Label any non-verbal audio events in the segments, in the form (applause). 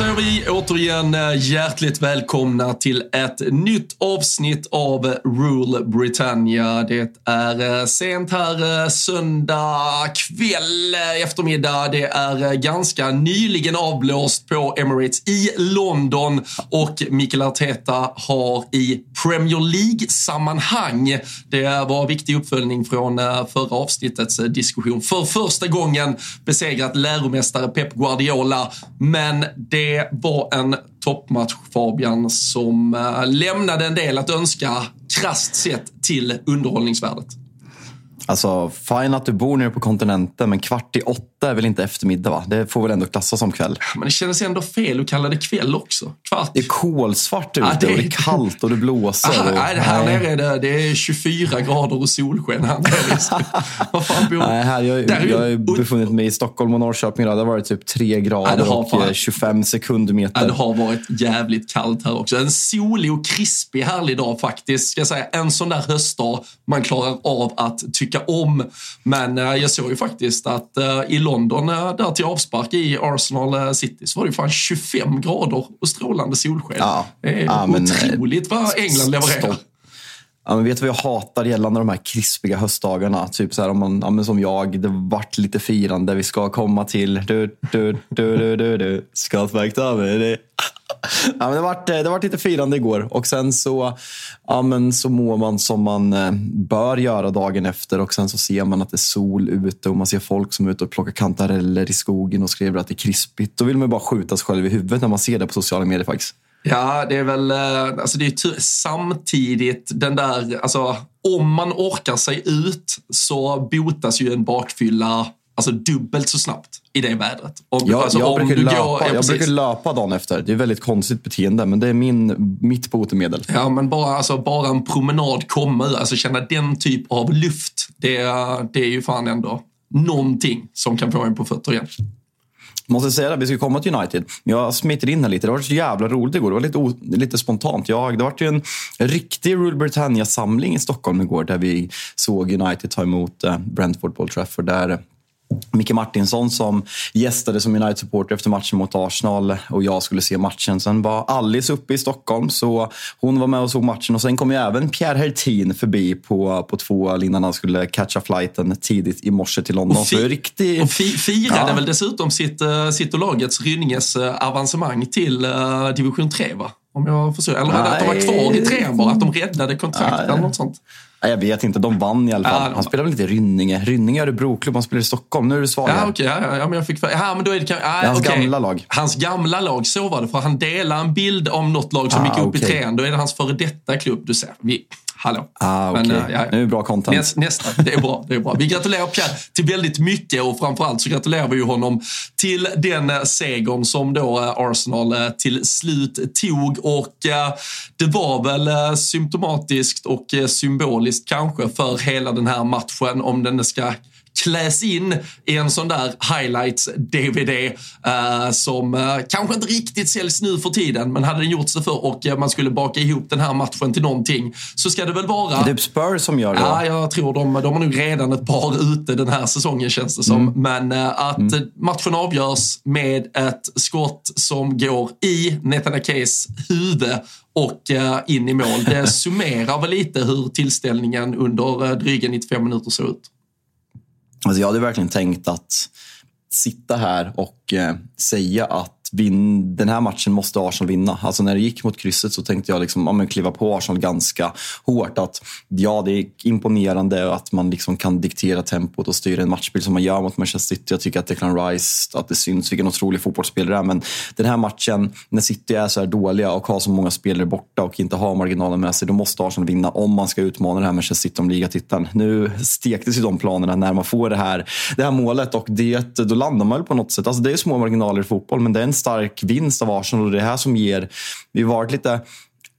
Säger vi återigen eh, hjärtligt välkomna till ett nytt avsnitt av Rule Britannia. Det är eh, sent här eh, söndag kväll, eftermiddag. Det är ganska nyligen avblåst på Emirates i London och Mikael Arteta har i Premier League-sammanhang, det var viktig uppföljning från förra avsnittets diskussion, för första gången besegrat läromästare Pep Guardiola. Men det det var en toppmatch, Fabian, som eh, lämnade en del att önska krasst sett till underhållningsvärdet. Alltså, fine att du bor nere på kontinenten, men kvart i åtta är väl inte eftermiddag? va? Det får väl ändå klassas som kväll? Men det känns ändå fel att kalla det kväll också. Kvart. Det är kolsvart ute ja, det... och det är kallt och det blåser. Aha, och... nej, här nere är det, det är 24 grader och solsken. (laughs) Vad fan bor... nej, här, jag, Där jag har befunnit mig i Stockholm och Norrköping. Det har varit typ 3 grader ja, och fan... 25 sekundmeter. Ja, det har varit jävligt kallt här också. En solig och krispig härlig dag faktiskt. Ska säga. En sån där höstdag man klarar av att tycka om. Men eh, jag såg ju faktiskt att eh, i London, eh, där till avspark i Arsenal City, så var det ju fan 25 grader och strålande solsken. Ja. Det är ja, otroligt vad England levererar. Ja, men vet du vad jag hatar gällande de här krispiga höstdagarna? Typ så här, om man, ja, som jag, det vart lite firande. Vi ska komma till... Du, du, du, du, du, du. Skatverk det. Ja, men det vart eh, det var lite firande igår och sen så, ja, men så mår man som man eh, bör göra dagen efter och sen så ser man att det är sol ute och man ser folk som är ute och plockar kantareller i skogen och skriver att det är krispigt. Då vill man bara skjuta sig själv i huvudet när man ser det på sociala medier faktiskt. Ja, det är väl, eh, alltså det är tur, samtidigt den där, alltså om man orkar sig ut så botas ju en bakfylla alltså dubbelt så snabbt i det vädret. Om, ja, alltså, jag, brukar löpa, går, ja, jag brukar löpa dagen efter. Det är ett väldigt konstigt beteende, men det är min, mitt botemedel. Ja, men bara, alltså, bara en promenad komma alltså känna den typ av luft, det, det är ju fan ändå någonting som kan få en på fötter igen. Måste säga att vi ska komma till United. Jag smiter in här lite. Det var så jävla roligt igår. Det var lite, lite spontant. Jag, det var ju en riktig Rule Britannia-samling i Stockholm igår där vi såg United ta emot eh, Brentford Old Trafford. Där Micke Martinsson som gästade som United-supporter efter matchen mot Arsenal och jag skulle se matchen. Sen var Alice uppe i Stockholm så hon var med och såg matchen och sen kom ju även Pierre Hertin förbi på, på två innan han skulle catcha flighten tidigt i morse till London. Och, fi riktig... och fi firade ja. väl dessutom sitt, uh, sitt och lagets Rynninges uh, avancemang till uh, division 3 va? Om jag förstår. Eller Nej. att de var kvar i trean bara, att de räddade kontraktet eller något sånt. Jag vet inte, de vann i alla fall. Ja, han spelar väl inte i Rynninge? Rynninge är Örebroklubb, han spelar i Stockholm. Nu är du svag Ja. Okay, ja, ja, men jag fick ja, men då är det, ja, det är hans okay. gamla lag. Hans gamla lag, så var det. För han delar en bild om något lag som ah, gick upp okay. i trean. Då är det hans före detta klubb. Du ser, vi, hallå. Ah, okay. Men, äh, ja, det är bra content. Näst, nästa, det är bra. Det är bra. Vi gratulerar Pierre till väldigt mycket och framförallt så gratulerar vi honom till den eh, segern som då eh, Arsenal till slut tog och det var väl symptomatiskt och symboliskt kanske för hela den här matchen om den ska kläs in i en sån där highlights-DVD uh, som uh, kanske inte riktigt säljs nu för tiden, men hade den gjorts det för och uh, man skulle baka ihop den här matchen till någonting så ska det väl vara... Det är typ Spurs som gör det? Ja, jag tror de, de har nog redan ett par ute den här säsongen känns det som. Mm. Men att mm. matchen avgörs med ett skott som går i Netanyahu's huvud och in i mål. Det (laughs) summerar väl lite hur tillställningen under dryga 95 minuter såg ut. Alltså jag hade verkligen tänkt att sitta här och eh, säga att vin, den här matchen måste Arsenal vinna. Alltså när det gick mot krysset så tänkte jag liksom, ja, men kliva på Arsenal ganska hårt. Att ja, det är imponerande att man liksom kan diktera tempot och styra en matchbild som man gör mot Manchester City. Jag tycker att Declan Rice, att det syns vilken otrolig fotbollsspelare det är. Men den här matchen, när City är så här dåliga och har så många spelare borta och inte har marginalen med sig, då måste Arsenal vinna om man ska utmana det här Manchester City om ligatiteln. Nu stektes ju de planerna när man får det här, det här målet och det, då landar man väl på något sätt. Alltså det är små marginaler i fotboll, men det är en stark vinst av Arsenal och det är det här som ger... Vi har varit lite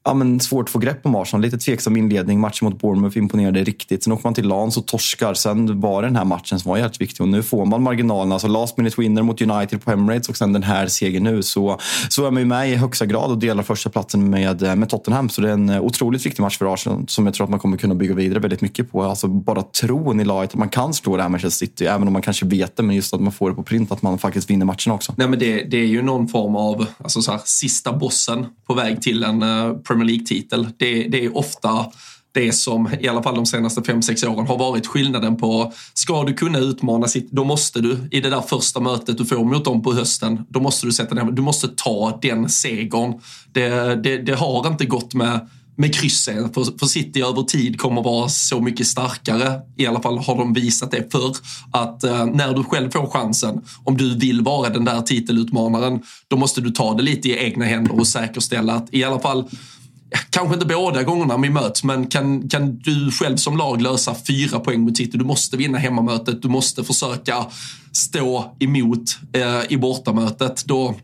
ja, men svårt att få grepp om Arsenal. Lite tveksam inledning. Matchen mot Bournemouth imponerade riktigt. Sen åker man till Lans och torskar. Sen var det den här matchen som var jävligt viktig. Och nu får man marginalerna. Alltså last minute winner mot United på Emirates och sen den här segern nu. Så, så är man ju med i högsta grad och delar första platsen med, med Tottenham. Så det är en otroligt viktig match för Arsenal som jag tror att man kommer kunna bygga vidare väldigt mycket på. Alltså bara tron i laget att man kan slå det här Manchester City. Även om man kanske vet det, men just att man får det på print. Att man faktiskt vinner matchen också. Nej, men det, det är ju någon form av alltså så här, sista bossen på väg till en uh, Premier League-titel det, det är ofta det som i alla fall de senaste 5-6 åren har varit skillnaden på ska du kunna utmana sitt, då måste du i det där första mötet du får mot dem på hösten, då måste du sätta ner, du måste ta den segern. Det, det, det har inte gått med med kryssen, För, för City över tid kommer vara så mycket starkare. I alla fall har de visat det förr. Att eh, när du själv får chansen, om du vill vara den där titelutmanaren, då måste du ta det lite i egna händer och säkerställa att i alla fall kanske inte båda gångerna vi möts, men kan, kan du själv som lag lösa fyra poäng mot City? Du måste vinna hemmamötet, du måste försöka stå emot eh, i bortamötet. Då,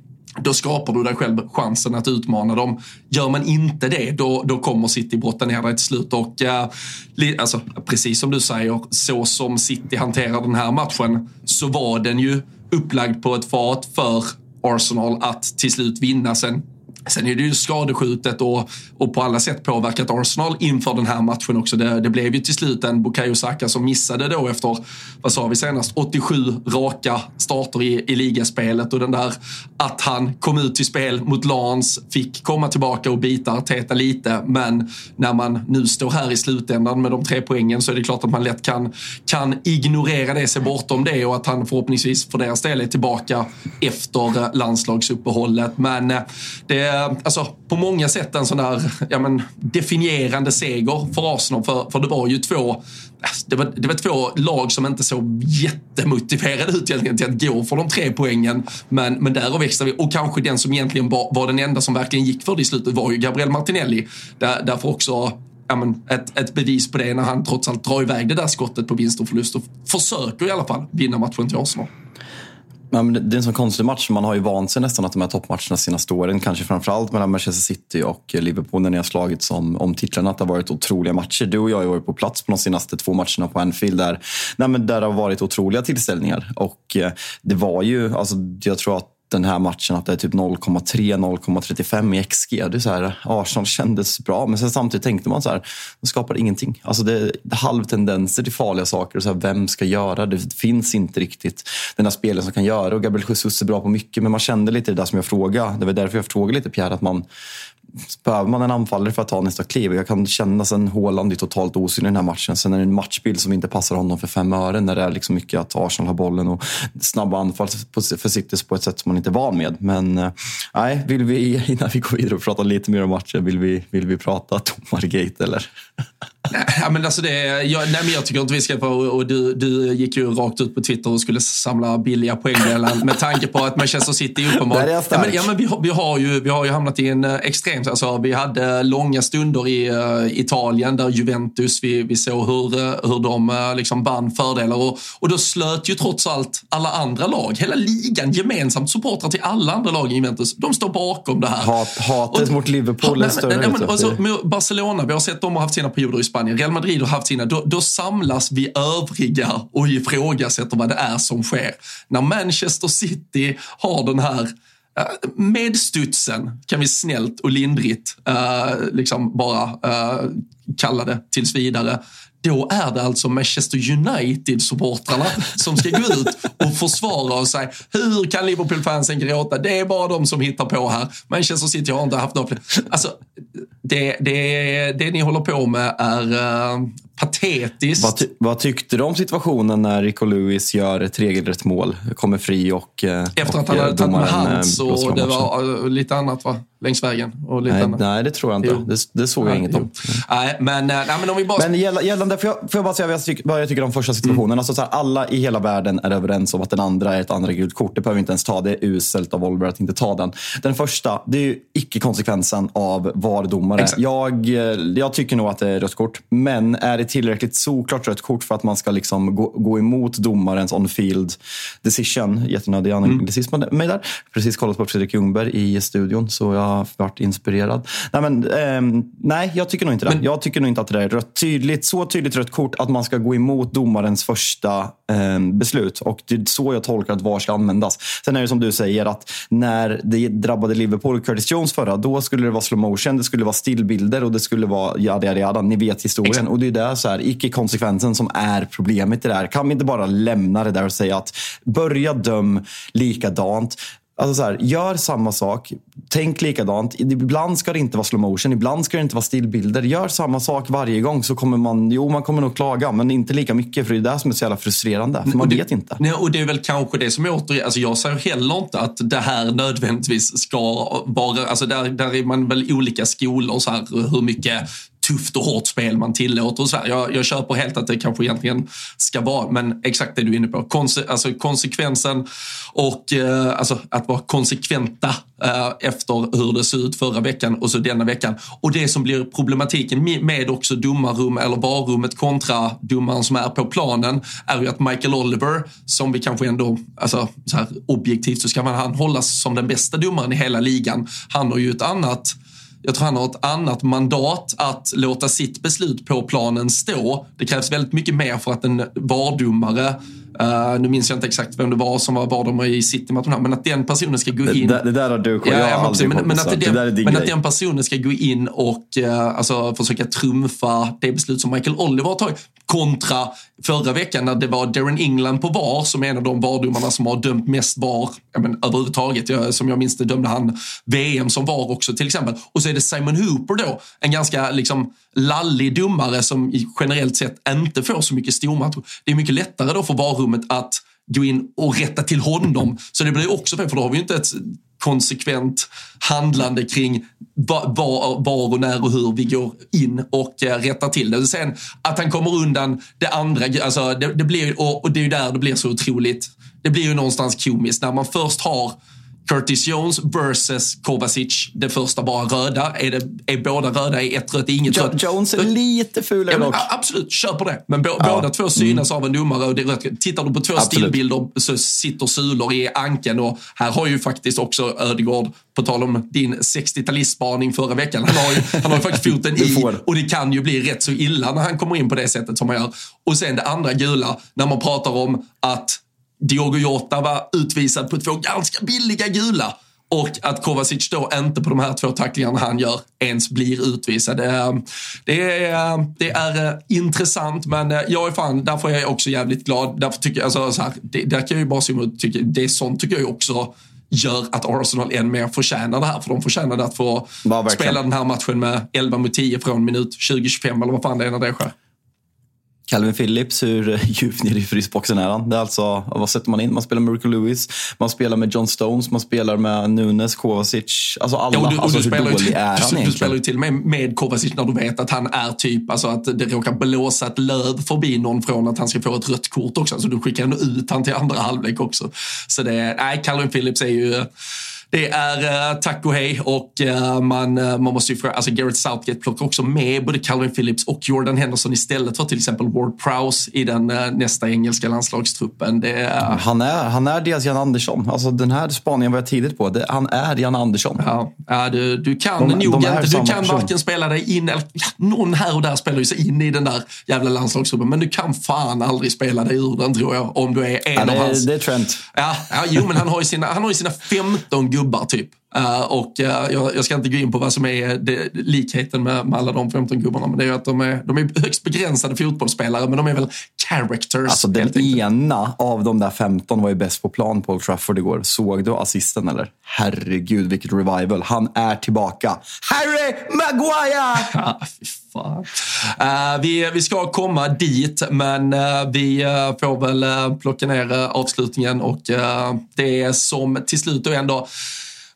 då skapar du dig själv chansen att utmana dem. Gör man inte det, då, då kommer City brotta ner dig till slut. Och, eh, alltså, precis som du säger, så som City hanterar den här matchen så var den ju upplagd på ett fat för Arsenal att till slut vinna. Sen Sen är det ju skadeskjutet och, och på alla sätt påverkat Arsenal inför den här matchen också. Det, det blev ju till slut en Bukayo Saka som missade då efter, vad sa vi senast, 87 raka starter i, i ligaspelet och den där att han kom ut till spel mot Lans, fick komma tillbaka och bita Arteta lite. Men när man nu står här i slutändan med de tre poängen så är det klart att man lätt kan, kan ignorera det, se bortom det och att han förhoppningsvis för deras del är tillbaka efter landslagsuppehållet. Men eh, det Eh, alltså, på många sätt en sån där ja, men, definierande seger för Arsenal. För, för det var ju två alltså, det var, det var två lag som inte såg jättemotiverade ut egentligen till att gå för de tre poängen. Men, men därav växte vi. Och kanske den som egentligen var, var den enda som verkligen gick för det i slutet var ju Gabriel Martinelli. Där, därför också ja, men, ett, ett bevis på det när han trots allt drar iväg det där skottet på vinst och förlust och försöker i alla fall vinna matchen till Arsenal. Ja, men det är en sån konstig match. Man har ju vant sig nästan att de här toppmatcherna senaste åren, kanske framförallt mellan Manchester City och Liverpool när ni har slagits om, om titlarna, att det har varit otroliga matcher. Du och jag har ju varit på plats på de senaste två matcherna på Anfield där, nej, men där det har varit otroliga tillställningar. Och eh, det var ju, alltså, jag tror att den här matchen att det är typ 0,3-0,35 i XG. Det är så här, Arsenal kändes bra, men sen samtidigt tänkte man så här, de skapade ingenting. Alltså det är halvtendenser till farliga saker. Och så här, vem ska göra? Det Det finns inte riktigt den där spelaren som kan göra. Och Gabriel Jesus är bra på mycket, men man kände lite det där som jag frågade. Det var därför jag frågade lite Pierre, att man behöver man en anfallare för att ta nästa kliv. Jag kan känna sen Håland är totalt osynlig i den här matchen. Sen är det en matchbild som inte passar honom för fem öre när det är liksom mycket att Arsenal har bollen och snabba anfall för på ett sätt som man inte är van med. Men eh, nej, vill vi (laughs) innan vi går vidare och pratar lite mer om matchen, vill vi, vill vi prata domargate eller? (laughs) Nej, men alltså det, jag, nej, men jag tycker inte vi ska få, och du, du gick ju rakt ut på Twitter och skulle samla billiga poängdelar med tanke på att Manchester City stark. ja, men, ja, men vi, har, vi, har ju, vi har ju hamnat i en eh, extremt... Alltså, vi hade långa stunder i uh, Italien där Juventus, vi, vi såg hur, uh, hur de uh, liksom vann fördelar och, och då slöt ju trots allt alla andra lag, hela ligan gemensamt, supportrar till alla andra lag i Juventus, de står bakom det här. Hat, hatet Och- mot Liverpool är större. nej, men alltså, Barcelona, vi har sett dem har haft sina perioder i Spanien. Real Madrid har haft sina. Då, då samlas vi övriga och ifrågasätter vad det är som sker. När Manchester City har den här eh, medstudsen, kan vi snällt och lindrigt eh, liksom bara eh, kalla det tills vidare. Då är det alltså Manchester United-supportrarna som ska gå ut och försvara och säga hur kan Liverpool-fansen gråta? Det är bara de som hittar på här. Manchester City har inte haft några fler. Alltså, det, det, det ni håller på med är uh, patetiskt. Vad, ty- vad tyckte du om situationen när Rico Lewis gör ett regelrätt mål? Kommer fri och eh, Efter att han hade eh, tagit med eh, hands och det var lite annat va? längs vägen. Och lite Nej, annat. nej, det tror jag inte. Det, det såg jag Nej, inget jo. om. Nej, men, nej, men om vi bara... Men gälla- gällande, får jag, får jag bara säga vad jag, tycker, vad jag tycker om första situationen? Mm. Alltså så här, alla i hela världen är överens om att den andra är ett andra gult kort. Det behöver vi inte ens ta. Det är uselt av Oliver att inte ta den. Den första, det är ju icke-konsekvensen av VAR-domare. Jag, jag tycker nog att det är rött kort. Men är det tillräckligt solklart rött kort för att man ska liksom gå, gå emot domarens on-field decision? Jättenödig Mm. anglicism med mig där. Precis kollat på Fredrik Ljungberg i studion, så jag har varit inspirerad. Nej, men, ehm, nej jag tycker nog inte det. Men- Jag tycker nog inte att det är rött. Tydligt, så tydligt rött kort att man ska gå emot domarens första eh, beslut. Och det är så jag tolkar att VAR ska användas. Sen är det som du säger att när det drabbade Liverpool och Curtis Jones förra, då skulle det vara slow motion, det skulle vara stillbilder och det skulle vara jada, jada, jada. Ni vet historien. Exakt. Och det är där så här, icke-konsekvensen som är problemet i det här. Kan vi inte bara lämna det där och säga att börja döm likadant. Alltså så här, gör samma sak, tänk likadant. Ibland ska det inte vara slow motion, ibland ska det inte vara stillbilder. Gör samma sak varje gång så kommer man, jo man kommer nog klaga, men inte lika mycket för det är det som är så jävla frustrerande. För man det, vet inte. Nej, och det är väl kanske det som är återigen, alltså jag säger heller inte att det här nödvändigtvis ska vara, alltså där, där är man väl olika skolor så här, hur mycket tufft och hårt spel man tillåter och så här. Jag, jag köper helt att det kanske egentligen ska vara, men exakt det du är inne på. Konse, alltså konsekvensen och eh, alltså att vara konsekventa eh, efter hur det såg ut förra veckan och så denna veckan. Och det som blir problematiken med, också domarrum eller varummet kontra domaren som är på planen är ju att Michael Oliver, som vi kanske ändå, alltså så här objektivt så ska man, han hållas som den bästa domaren i hela ligan. Han har ju ett annat jag tror han har ett annat mandat att låta sitt beslut på planen stå. Det krävs väldigt mycket mer för att en VAR-domare, uh, nu minns jag inte exakt vem det var som var VAR-domare i City-matchen, här, men att den personen ska gå in... det, det där har du koll Ja, jag har aldrig men, men, att den, men grej. att den personen ska gå in och eh, alltså, försöka trumfa det beslut som Michael Oliver har tagit kontra förra veckan när det var Darren England på VAR som är en av de VAR-domarna som har dömt mest VAR ja, men, överhuvudtaget. Jag, som jag minns det dömde han VM som VAR också till exempel. Och så är det Simon Hooper då, en ganska liksom lallig domare som generellt sett inte får så mycket stormatcher. Det är mycket lättare då för rummet att gå in och rätta till honom. Så det blir också fel, för då har vi ju inte ett konsekvent handlande kring var, var, och när och hur vi går in och eh, rättar till det. Sen att han kommer undan det andra, alltså det, det blir, och, och det är ju där det blir så otroligt, det blir ju någonstans komiskt när man först har Curtis Jones versus Kovacic, det första bara röda. Är, det, är båda röda i ett rött, inget Jo- rött? Jones är lite fulare Ja, men, dock. absolut, kör på det. Men bå- Ja. båda två synas av en domare. Och det rött. Tittar du på två Absolut. stillbilder så sitter sulor i anken. Och här har ju faktiskt också Ödegård, på tal om din 60-talistspaning förra veckan, han har ju, han har ju faktiskt (laughs) foten i. Och det kan ju bli rätt så illa när han kommer in på det sättet som han gör. Och sen det andra gula, när man pratar om att Diogo Jota var utvisad på två ganska billiga gula. Och att Kovacic då inte på de här två tacklingarna han gör ens blir utvisad. Det är, det är, eh, intressant men eh, jag är fan, därför är jag också jävligt glad. Därför tycker jag, alltså, så här, det, där kan jag ju bara se emot, tycker, det är sånt tycker jag också gör att Arsenal än mer förtjänar det här. För de förtjänade att få Ja, spela den här matchen med 11 mot 10 från minut 20-25 eller vad fan det är när det sker. Calvin Phillips, hur (laughs) djupt ner i frysboxen är han? Det är alltså, vad sätter man in? Man spelar med Rico Lewis, man spelar med John Stones, man spelar med Nunes, Kovacic. Alltså alla. Ja, du, alltså, du hur spelar dålig är han egentligen? Du spelar ju till och med med Kovacic när du vet att han är typ, alltså att det råkar blåsa ett löv förbi någon från att han ska få ett rött kort också. Så du skickar ändå ut han till andra halvlek också. Så det, nej, Calvin Phillips är ju det är uh, tack och hej och uh, man, uh, man måste ju fråga, alltså Garrett Southgate plockar också med både Calvin Phillips och Jordan Henderson istället för till exempel Ward Prowse i den nästa engelska landslagstruppen. Det, han, är, han är deras Jan Andersson. Alltså den här spaningen var jag tidigt på. Det, han är Jan Andersson. Ja, ja du, du kan de, nog de inte, du kan varken spela dig in, eller ja, någon här och där spelar ju sig in i den där jävla landslagstruppen, men du kan fan aldrig spela dig ur den tror jag, om du är en ja, det, av hans. Det är Trent. Ja, ja, jo men han har ju sina, han har ju sina 15 gubbar typ. Uh, och uh, jag, jag, ska inte gå in på vad som är det, likheten med, med, alla de 15 gubbarna, men det är ju att de är, de är högst begränsade fotbollsspelare, men de är väl characters. Alltså den ena av de där 15 var ju bäst på plan på Old Trafford igår. Såg du assisten eller? Herregud vilket revival. Han är tillbaka. Harry Maguire! (laughs) Uh, vi, vi ska komma dit, men vi får väl plocka ner avslutningen och det som till slut då ändå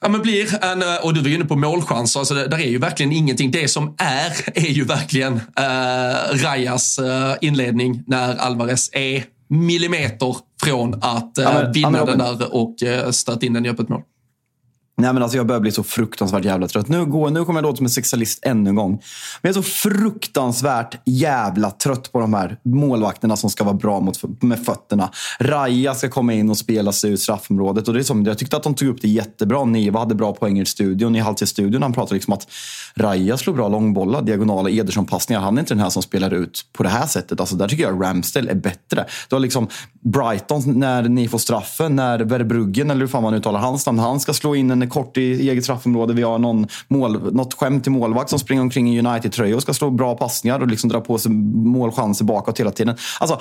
Ja, men blir en, eh, och du var inne på målchanser, alltså det, där är ju verkligen ingenting. Det som är, är ju verkligen eh, Rajas eh, inledning när Alvarez är millimeter från att eh, ja, men, vinna ja, men, den där och eh, stöta in den i öppet mål. Nej, men alltså jag börjar bli så fruktansvärt jävla trött. Nu, går, nu kommer jag låta som en sexualist ännu en gång. Men jag är så fruktansvärt jävla trött på de här målvakterna som ska vara bra mot, med fötterna. Raja ska komma in och spela sig ur straffområdet. Och det är som, jag tyckte att de tog upp det jättebra. Niva hade bra poänger i studion. I halvtidsstudion han pratade liksom att Raja slår bra långbollar, diagonala Ederson-passningar. Han är inte den här som spelar ut på det här sättet. Alltså, där tycker jag Ramsdale är bättre. Det var liksom Brighton när ni får straffen, när Verbruggen, eller hur fan man uttalar hans namn, han ska slå in en kort i eget straffområde. Vi har någon mål, något skämt till målvakt som springer omkring i United-tröja och ska slå bra passningar och liksom dra på sig målchanser bakåt hela tiden. Alltså,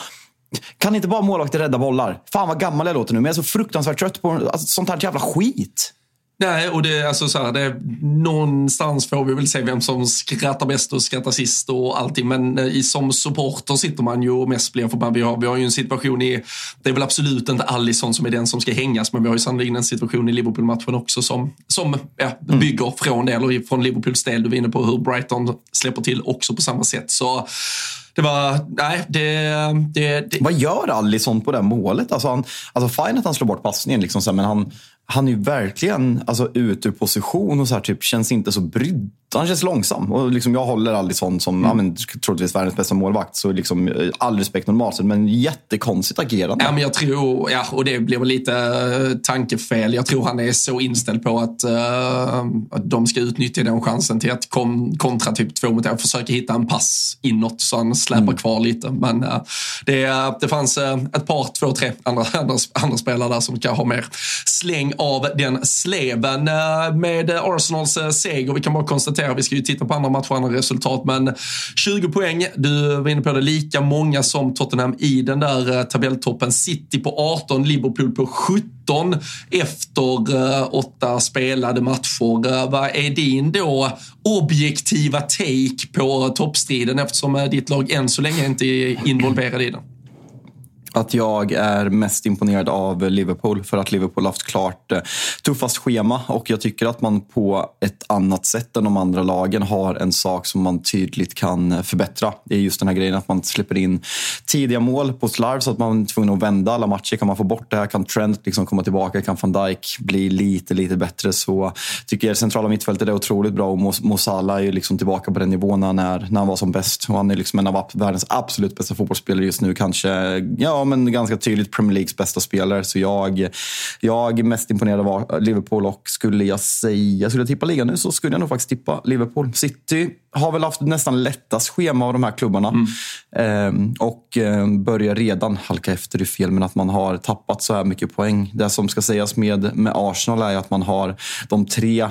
kan inte bara målvakter rädda bollar? Fan vad gammal jag låter nu, men jag är så fruktansvärt trött på alltså, sånt här jävla skit. Nej, och det, alltså så här, det, någonstans får vi väl se vem som skrattar bäst och skrattar sist och allting. Men eh, i, som supporter sitter man ju och mest blir förbannad. Vi har, vi har ju en situation i, det är väl absolut inte Alisson som är den som ska hängas, men vi har ju sannolikt en situation i Liverpool-matchen också som, som ja, mm. bygger från det, eller från Liverpools del. Du var inne på hur Brighton släpper till också på samma sätt. Så det var, nej, det, det, det... Vad gör Alisson på det målet? Alltså, han, alltså fine att han slår bort passningen, liksom, men han, han är ju verkligen alltså, ut ur position och så här, typ, känns inte så brydd. Han känns långsam. Och liksom, jag håller aldrig sån som mm. ja, men, troligtvis världens bästa målvakt. Så liksom, eh, all respekt normalt sett, men jättekonstigt agerande. Ja, men jag tror, ja, och det blir väl lite uh, tankefel. Jag tror han är så inställd på att, uh, att de ska utnyttja den chansen till att kom, kontra typ två mot en. Försöka hitta en pass inåt så han släpar mm. kvar lite. Men uh, det, det fanns ett par, två, tre andra, (laughs) andra, andra spelare där som kan ha mer släng av den sleven. Eh, med Arsenals eh, seger, vi kan bara konstatera, vi ska ju titta på andra matcher, och andra resultat, men 20 poäng, du var inne på det, lika många som Tottenham i den där eh, tabelltoppen. City på 18, Liverpool på 17 efter eh, åtta spelade matcher. Eh, vad är din då objektiva take på toppstriden eftersom ditt lag än så länge inte är involverad i den? Att jag är mest imponerad av Liverpool för att Liverpool haft klart eh, tuffast schema och jag tycker att man på ett annat sätt än de andra lagen har en sak som man tydligt kan förbättra. Det är just den här grejen att man släpper in tidiga mål på slarv så att man är tvungen att vända alla matcher. Kan man få bort det här, kan Trent liksom komma tillbaka, kan van Dijk bli lite, lite bättre så tycker jag centrala mittfältet är otroligt bra och Mosala är ju liksom tillbaka på den nivån när, när han var som bäst. Och han är liksom en av världens absolut bästa fotbollsspelare just nu. Kanske, ja men ganska tydligt Premier Leagues bästa spelare. Så jag, jag är mest imponerad av Liverpool och skulle jag säga, skulle jag tippa ligan nu så skulle jag nog faktiskt tippa Liverpool. City har väl haft nästan lättast schema av de här klubbarna. Mm. Ehm, och eh, börjar redan halka efter i fel, men att man har tappat så här mycket poäng. Det som ska sägas med, med Arsenal är att man har de tre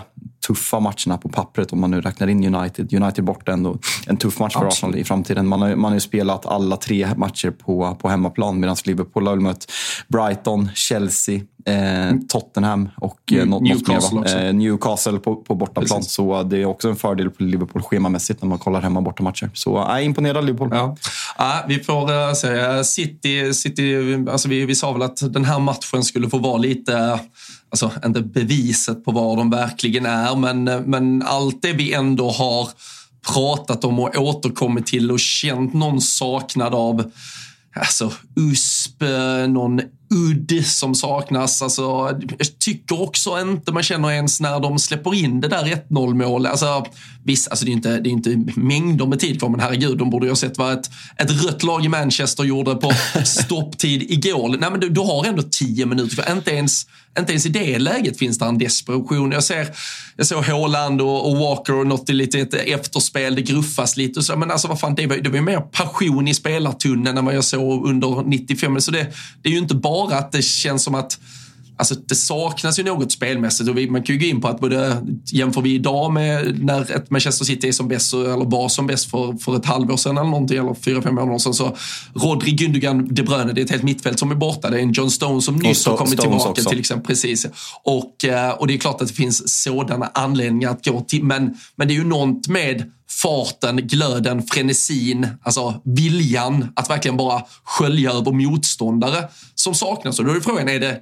tuffa matcherna på pappret om man nu räknar in United. United borta ändå en tuff match för. Arsenal i framtiden. Man har, man har ju spelat alla tre matcher på, på hemmaplan medan Liverpool har mött Brighton, Chelsea, eh, Tottenham och eh, något, Newcastle, något eh, Newcastle på, på bortaplan. Precis. Så det är också en fördel på Liverpool schemamässigt när man kollar hemma bortamatcher. Så jag är imponerad Liverpool. Ja. ja vi får uh, säga City, City alltså vi, vi sa väl att den här matchen skulle få vara lite alltså inte beviset på var de verkligen är, men, eh, men allt det vi ändå har pratat om och återkommit till och känt någon saknad av alltså USP, någon udd som saknas. Alltså, jag tycker också inte man känner ens när de släpper in det där 1-0 målet. Alltså, visst, alltså det, är inte, det är inte mängder med tid kvar, men herregud, de borde ju ha sett vad ett, ett rött lag i Manchester gjorde på (laughs) stopptid igår. Nej, men du, du har ändå tio minuter kvar. Inte ens, inte ens i det läget finns det en desperation. Jag ser, jag såg Haaland och, och Walker och något lite ett efterspel, det gruffas lite. Och så, men alltså vad fan, det var, det var mer passion i spelartunneln än vad jag såg under 95. Så det, det är ju inte bara att det känns som att Alltså det saknas ju något spelmässigt och vi, man kan ju gå in på att både jämför vi idag med när ett Manchester City är som bäst eller var som bäst för, för ett halvår sedan eller någonting eller fyra, fem månader sedan så Rodri, Gündogan, De Bruyne, det är ett helt mittfält som är borta. Det är en John Stone som nyss har kommit tillbaka också. till exempel. Precis. Och, eh, och det är klart att det finns sådana anledningar att gå till, men, men det är ju något med farten, glöden, frenesin, alltså viljan att verkligen bara skölja över motståndare som saknas. Och då är frågan, är det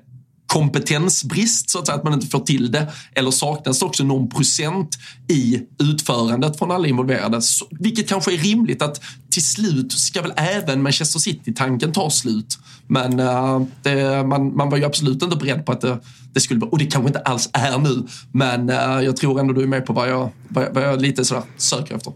kompetensbrist så att säga, att man inte får till det? Eller saknas det också någon procent i utförandet från alla involverade? Så, vilket kanske är rimligt att till slut ska väl även Manchester City-tanken ta slut. Men uh, det, man, man var ju absolut inte beredd på att det, det skulle vara, och det kanske inte alls är nu. Men uh, jag tror ändå du är med på vad jag, vad jag, vad jag lite sådär söker efter.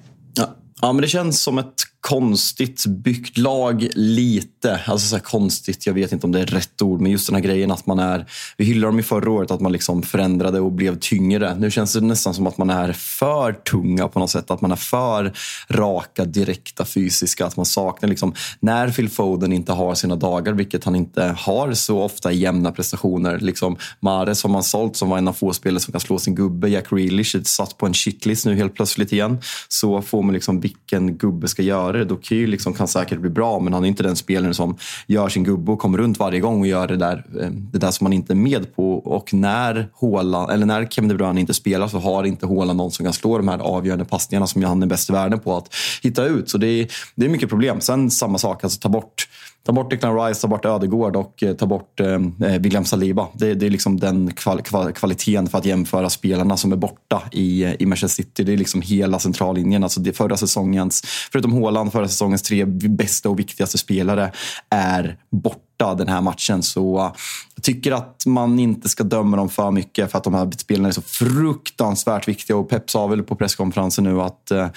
Ja. men det känns som ett konstigt byggt lag lite. Alltså så konstigt, jag vet inte om det är rätt ord, men just den här grejen att man är... Vi hyllade dem i förra året, att man liksom förändrade och blev tyngre. Nu känns det nästan som att man är för tunga på något sätt. Att man är för raka, direkta, fysiska. Att man saknar liksom... När Phil Foden inte har sina dagar, vilket han inte har så ofta i jämna prestationer. Liksom, Mares har man sålt som var en av få spelare som kan slå sin gubbe. Jack Grealish satt på en shitlist nu helt plötsligt igen. Så får man liksom vilken gubbe ska göra det. Doky liksom kan säkert bli bra, men han är inte den spelaren som gör sin gubbe och kommer runt varje gång och gör det där, eh, det där som man inte är med på. Och när, Håland, eller när Kevin De Bruyne inte spelar så har inte Håland någon som kan slå de här avgörande passningarna som han är bäst i världen på att hitta ut. Så det är, det är mycket problem. Sen samma sak, alltså ta bort Ta bort Declan Rice, ta bort Ödegård och eh, ta bort eh, eh, William Saliba. Det, det är liksom den kval, kval, kvaliteten för att jämföra spelarna som är borta i, eh, i Manchester City. Det är liksom hela centrallinjen. Alltså det förra säsongens, förutom Haaland, förra säsongens tre bästa och viktigaste spelare är borta den här matchen. Så jag tycker att man inte ska döma dem för mycket för att de här spelarna är så fruktansvärt viktiga. Och Pep sa väl på presskonferensen nu att eh,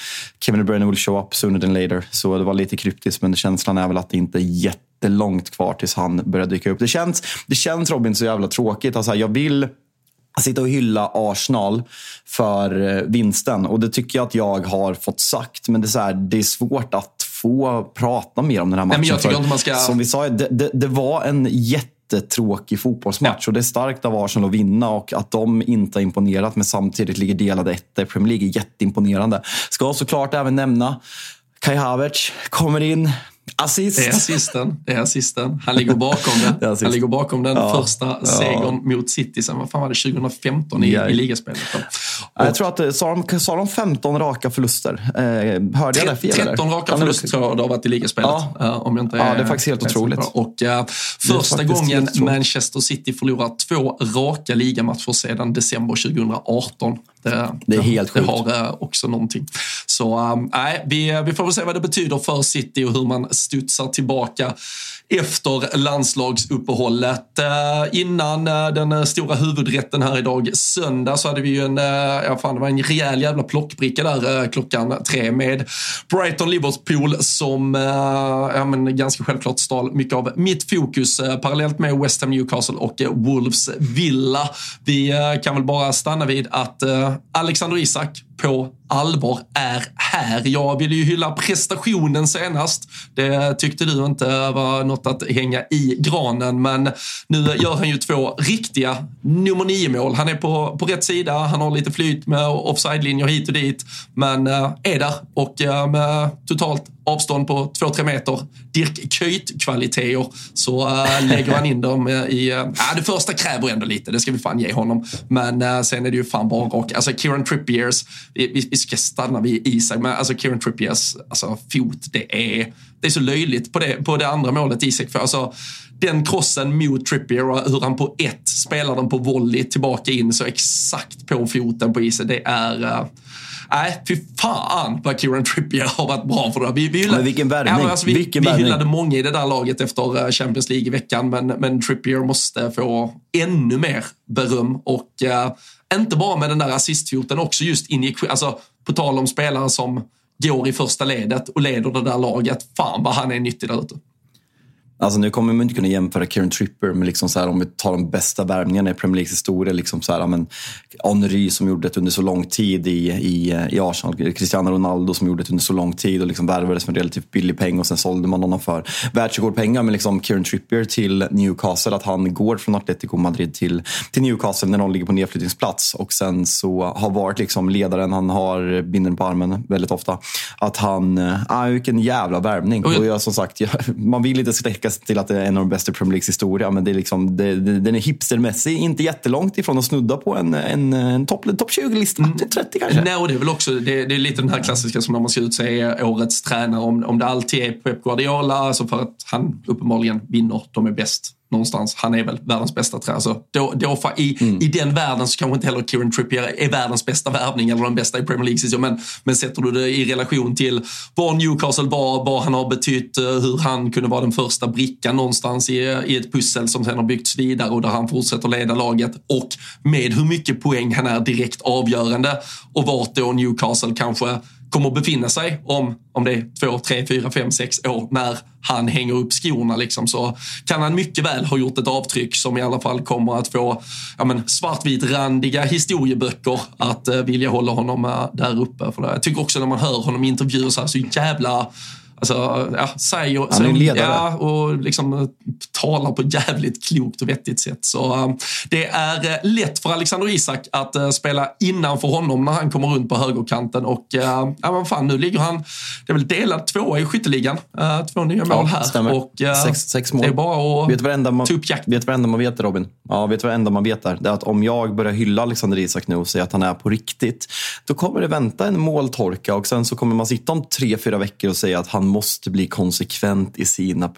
Kevin De Bruyne will show up sooner than later. Så det var lite kryptiskt, men känslan är väl att det inte är jättelångt kvar tills han börjar dyka upp. Det känns, det känns Robin så jävla tråkigt. Alltså, jag vill sitta och hylla Arsenal för eh, vinsten. Och det tycker jag att jag har fått sagt. Men det är, så här, det är svårt att få prata mer om den här matchen. Nej, jag tycker inte man ska... Som vi sa, det, det, det var en jätte jättetråkig fotbollsmatch. Ja. Och det är starkt av Arsenal att vinna och att de inte har imponerat men samtidigt ligger delade etta i Premier League är jätteimponerande. Ska såklart även nämna Kai Havertz kommer in, Assist. Det är assisten. Det är assisten. Han ligger bakom (laughs) det. Han ligger bakom den ja, första ja. segern mot City sen, vad fan var det, 2015 i, ja. i ligaspelet. Och, jag tror att, eh, sa de, sa de 15 raka förluster? Eh, hörde jag det fel? 13 raka förluster tror jag det har varit i ligaspelet. Ja. Uh, om jag inte är, ja, det är faktiskt helt otroligt. Och uh, första gången Manchester City förlorar två raka ligamatcher sedan december 2018. Det, det är helt sjukt. Det har uh, också någonting. Så nej, vi, vi får väl se vad det betyder för City och hur man studsar tillbaka efter landslagsuppehållet. Eh, innan eh, den eh, stora huvudrätten här idag, söndag, så hade vi ju en, ja fan det var en rejäl jävla plockbricka där klockan tre med Brighton-Liverpool som ja, men ganska självklart stal mycket av mitt fokus parallellt med West Ham Newcastle och Wolves Villa. Vi kan väl bara stanna vid att Alexander Isak på allvar är här. Jag ville ju hylla prestationen senast. Det tyckte du inte var något att hänga i granen, men nu gör han ju två riktiga nummer nio mål. Han är på, på rätt sida, han har lite flyt med offside-linjer hit och dit, men eh, är där och eh, med totalt avstånd på 2-3 meter, Dirk Kuyt-kvaliteter, så äh, lägger han in dem eh, i... Äh, det första kräver ändå lite, det ska vi fan ge honom. Men äh, sen är det ju fan bara rock. Alltså Kieran Trippiers, vi, vi ska stanna vid Isak, men alltså Kieran Trippiers alltså, fot, det är, det är så löjligt på det, på det andra målet Isak. För alltså, den krossen mot Trippier och hur han på ett spelar den på volley tillbaka in så exakt på foten på isen. Det är... Nej, fy fan vad Kieran Trippier har varit bra för det. Vi, vi hyllade, men vilken värvning. Ja, alltså vi, vilken vi värvning. hyllade många i det där laget efter Champions League i veckan, men, men Trippier måste få ännu mer beröm. Och uh, inte bara med den där assistfoten, också just injektion. Alltså, på tal om spelare som går i första ledet och leder det där laget. Fan vad han är nyttig där ute. Alltså nu kommer man inte kunna jämföra Kieran Tripper med liksom så här, om vi tar de bästa värvningarna i Premier Leagues historia. Liksom så här, men Henry som gjorde det under så lång tid i, i, i Arsenal. Cristiano Ronaldo som gjorde det under så lång tid och liksom värvades för en relativt billig peng och sen sålde man honom för världsrekordpengar. Men liksom Kieran Trippier till Newcastle, att han går från Atletico Madrid till, till Newcastle när de ligger på nedflyttningsplats och sen så har varit liksom ledaren. Han har binden på armen väldigt ofta. Att han, äh, vilken jävla värvning. Och jag, som sagt, jag, man vill inte sträcka sig till att det är en av de bästa Premier Leagues historia. Men det är liksom, det, det, den är hipstermässig, inte jättelångt ifrån att snudda på en, en, en topp top 20-lista. Mm. Topp 30 kanske. Nej, och det är väl också det, det, är lite den här klassiska som när man ska utse årets tränare. Om, om det alltid är Pep Guardiola, alltså för att han uppenbarligen vinner, de är bäst någonstans. Han är väl världens bästa tränare. Så då, då i, mm. I den världen så kanske inte heller Kieran Trippier är världens bästa värvning eller den bästa i Premier League. Men, men sätter du det i relation till vad Newcastle var, vad han har betytt, eh, hur han kunde vara den första brickan någonstans i, i ett pussel som sen har byggts vidare och där han fortsätter leda laget och med hur mycket poäng han är direkt avgörande och vart då Newcastle kanske kommer att befinna sig om, om det är två, tre, fyra, fem, sex år när han hänger upp skorna. Liksom, så kan han mycket väl ha gjort ett avtryck som i alla fall kommer att få ja, men, svartvitrandiga historieböcker att eh, vilja hålla honom eh, där uppe. För det. Jag tycker också när man hör honom i intervjuer så, här, så jävla Alltså, ja, säger, Han är en ledare. Ja, och liksom talar på jävligt klokt och vettigt sätt. Så um, det är uh, lätt för Alexander Isak att spela innanför honom när han kommer runt på högerkanten. Och ja, men fan, nu ligger han, det är väl delad tvåa i skytteligan. Två nya mål här. Stämmer. Och, sex, sex mål. Det är bara att vet varenda man, ta upp jakten. Vet varenda man vet Robin? Ja, vet varenda man vet där? Det är att om jag börjar hylla Alexander Isak nu och säga att han är på riktigt, då kommer det vänta en måltorka och sen så kommer man sitta om tre, fyra veckor och säga att han måste bli konsekvent i sina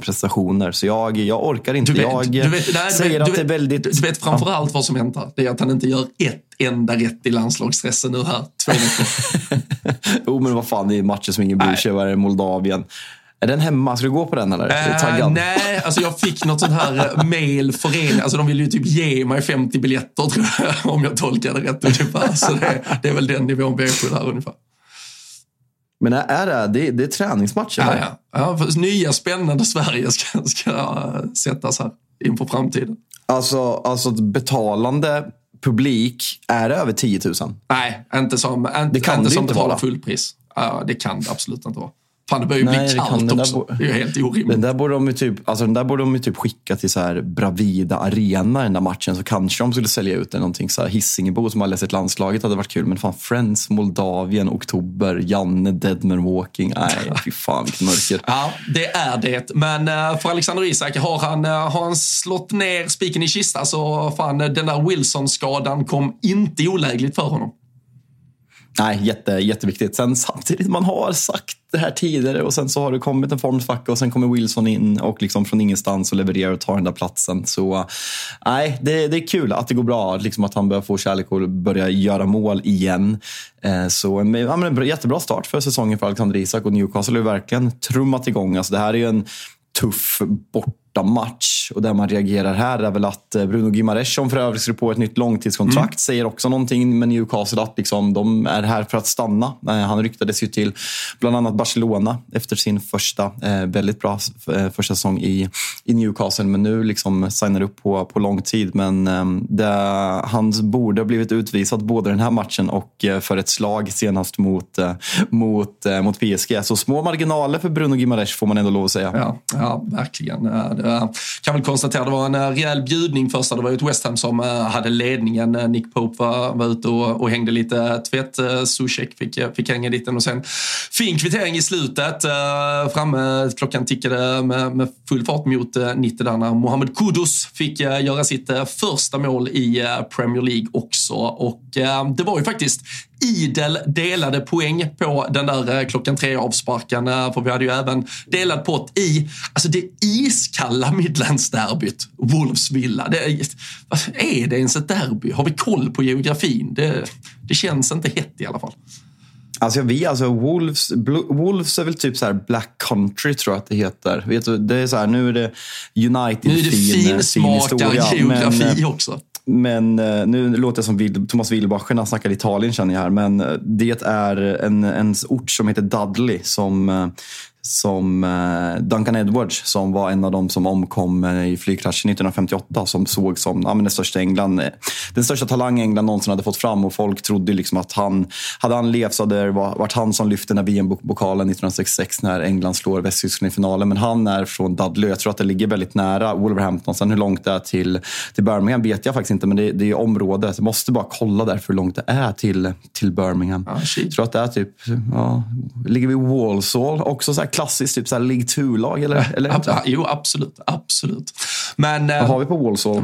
prestationer. Så jag, jag orkar inte. vet, jag du vet, nej, säger vet, att det är väldigt... Du vet framförallt vad som händer. Det är att han inte gör ett enda rätt i landslagsstressen nu här två (laughs) jo, men vad fan, det är matcher som ingen bryr sig om. Moldavien. Är den hemma? Ska du gå på den eller? Du? Uh, nej, alltså jag fick något sånt här mail förening. Alltså de vill ju typ ge mig 50 biljetter tror jag, (laughs) om jag tolkar det rätt ungefär. Så det, det är väl den nivån vi är på där ungefär. Men är det, det, det är träningsmatcher? Ja, ja. ja för nya spännande Sverige ska, ska sättas här inför framtiden. Alltså, alltså betalande publik, är det över 10 000? Nej, inte som, inte, det kan inte det som inte betalar fullpris. Ja, det kan det absolut inte vara. Fan, det börjar ju Nej, bli kan- kallt där också. bo- Det är ju helt orimligt. Den där borde de ju typ, alltså den där borde de typ skicka till så här Bravida Arena den där matchen. Så kanske de skulle sälja ut den någonting. Så här Hisingebo som har läst ett landslaget hade varit kul. Men fan, Friends, Moldavien, Oktober, Janne, Deadman Walking. Nej, fy fan vilket mörker. Ja, det är det. Men eh, för Alexander Isak, har han, eh, har han slått ner spiken i kista så fan, eh, den där Wilson-skadan kom inte olägligt för honom. Nej, jätte, jätteviktigt. Sen samtidigt, man har sagt det här tidigare och sen så har det kommit en formsvacka och sen kommer Wilson in och liksom från ingenstans och levererar och tar den där platsen. Så nej, det, det är kul att det går bra, liksom att han börjar få kärlek och börja göra mål igen. Eh, så ja, men en jättebra start för säsongen för Alexander Isak och Newcastle har verkligen trummat igång. Alltså, det här är ju en tuff match och där man reagerar här är väl att eh, Bruno Gimares, som för övrigt skriver på ett nytt långtidskontrakt, mm. säger också någonting med Newcastle att liksom, de är här för att stanna. Eh, han ryktades ju till bland annat Barcelona efter sin första, eh, väldigt bra första säsong i, i Newcastle, men nu liksom signar upp på, på lång tid. Men eh, det, han borde ha blivit utvisad både den här matchen och för ett slag senast mot, mot, mot PSG. Så små marginaler för Bruno Gimares får man ändå lov att säga. Ja, ja verkligen. Det Eh, kan väl konstatera att det var en eh, rejäl bjudning första. Det var ju ett West Ham som eh, hade ledningen. Nick Pope var, var ute och, och hängde lite tvätt. Zuzek fick, fick hänga dit och sen fin kvittering i slutet. Framme, klockan tickade med, med full fart mot 90 där när Mohamed Kudus fick göra sitt första mål i Premier League också. Och det var ju faktiskt idel delade poäng på den där eh, klockan tre avsparken. Eh, för vi hade ju även delad pott i alltså det iskalla Midlands-derbyt, Wolves-Villa. Det, är det ens ett derby? Har vi koll på geografin? Det, det känns inte hett i alla fall. Alltså vi, alltså Wolves, Wolves är väl typ så Black Country tror jag att det heter. Vet du, det är så här, nu är det United nu är det fin, fin geografi men, eh, också. Men eh, nu låter jag som Thomas Wilbacher när han snackar Italien känner jag här. Men eh, det är en, en ort som heter Dudley som eh, som eh, Duncan Edwards som var en av dem som omkom eh, i flygkraschen 1958 som såg som ja, men den största England, eh, den största talang England någonsin hade fått fram och folk trodde liksom att han, hade han levt så hade det varit han som lyfte den VM-pokalen 1966 när England slår Västtyskland i finalen. Men han är från Dudley jag tror att det ligger väldigt nära Wolverhampton. Sen hur långt det är till, till Birmingham vet jag faktiskt inte men det, det är området. Jag måste bara kolla där för hur långt det är till, till Birmingham. Ah, jag tror att det är typ, ja, ligger vid Walsall också så klassiskt typ så här League 2-lag? Eller, eller? Jo, absolut. absolut. Men, Vad har vi på Walsall?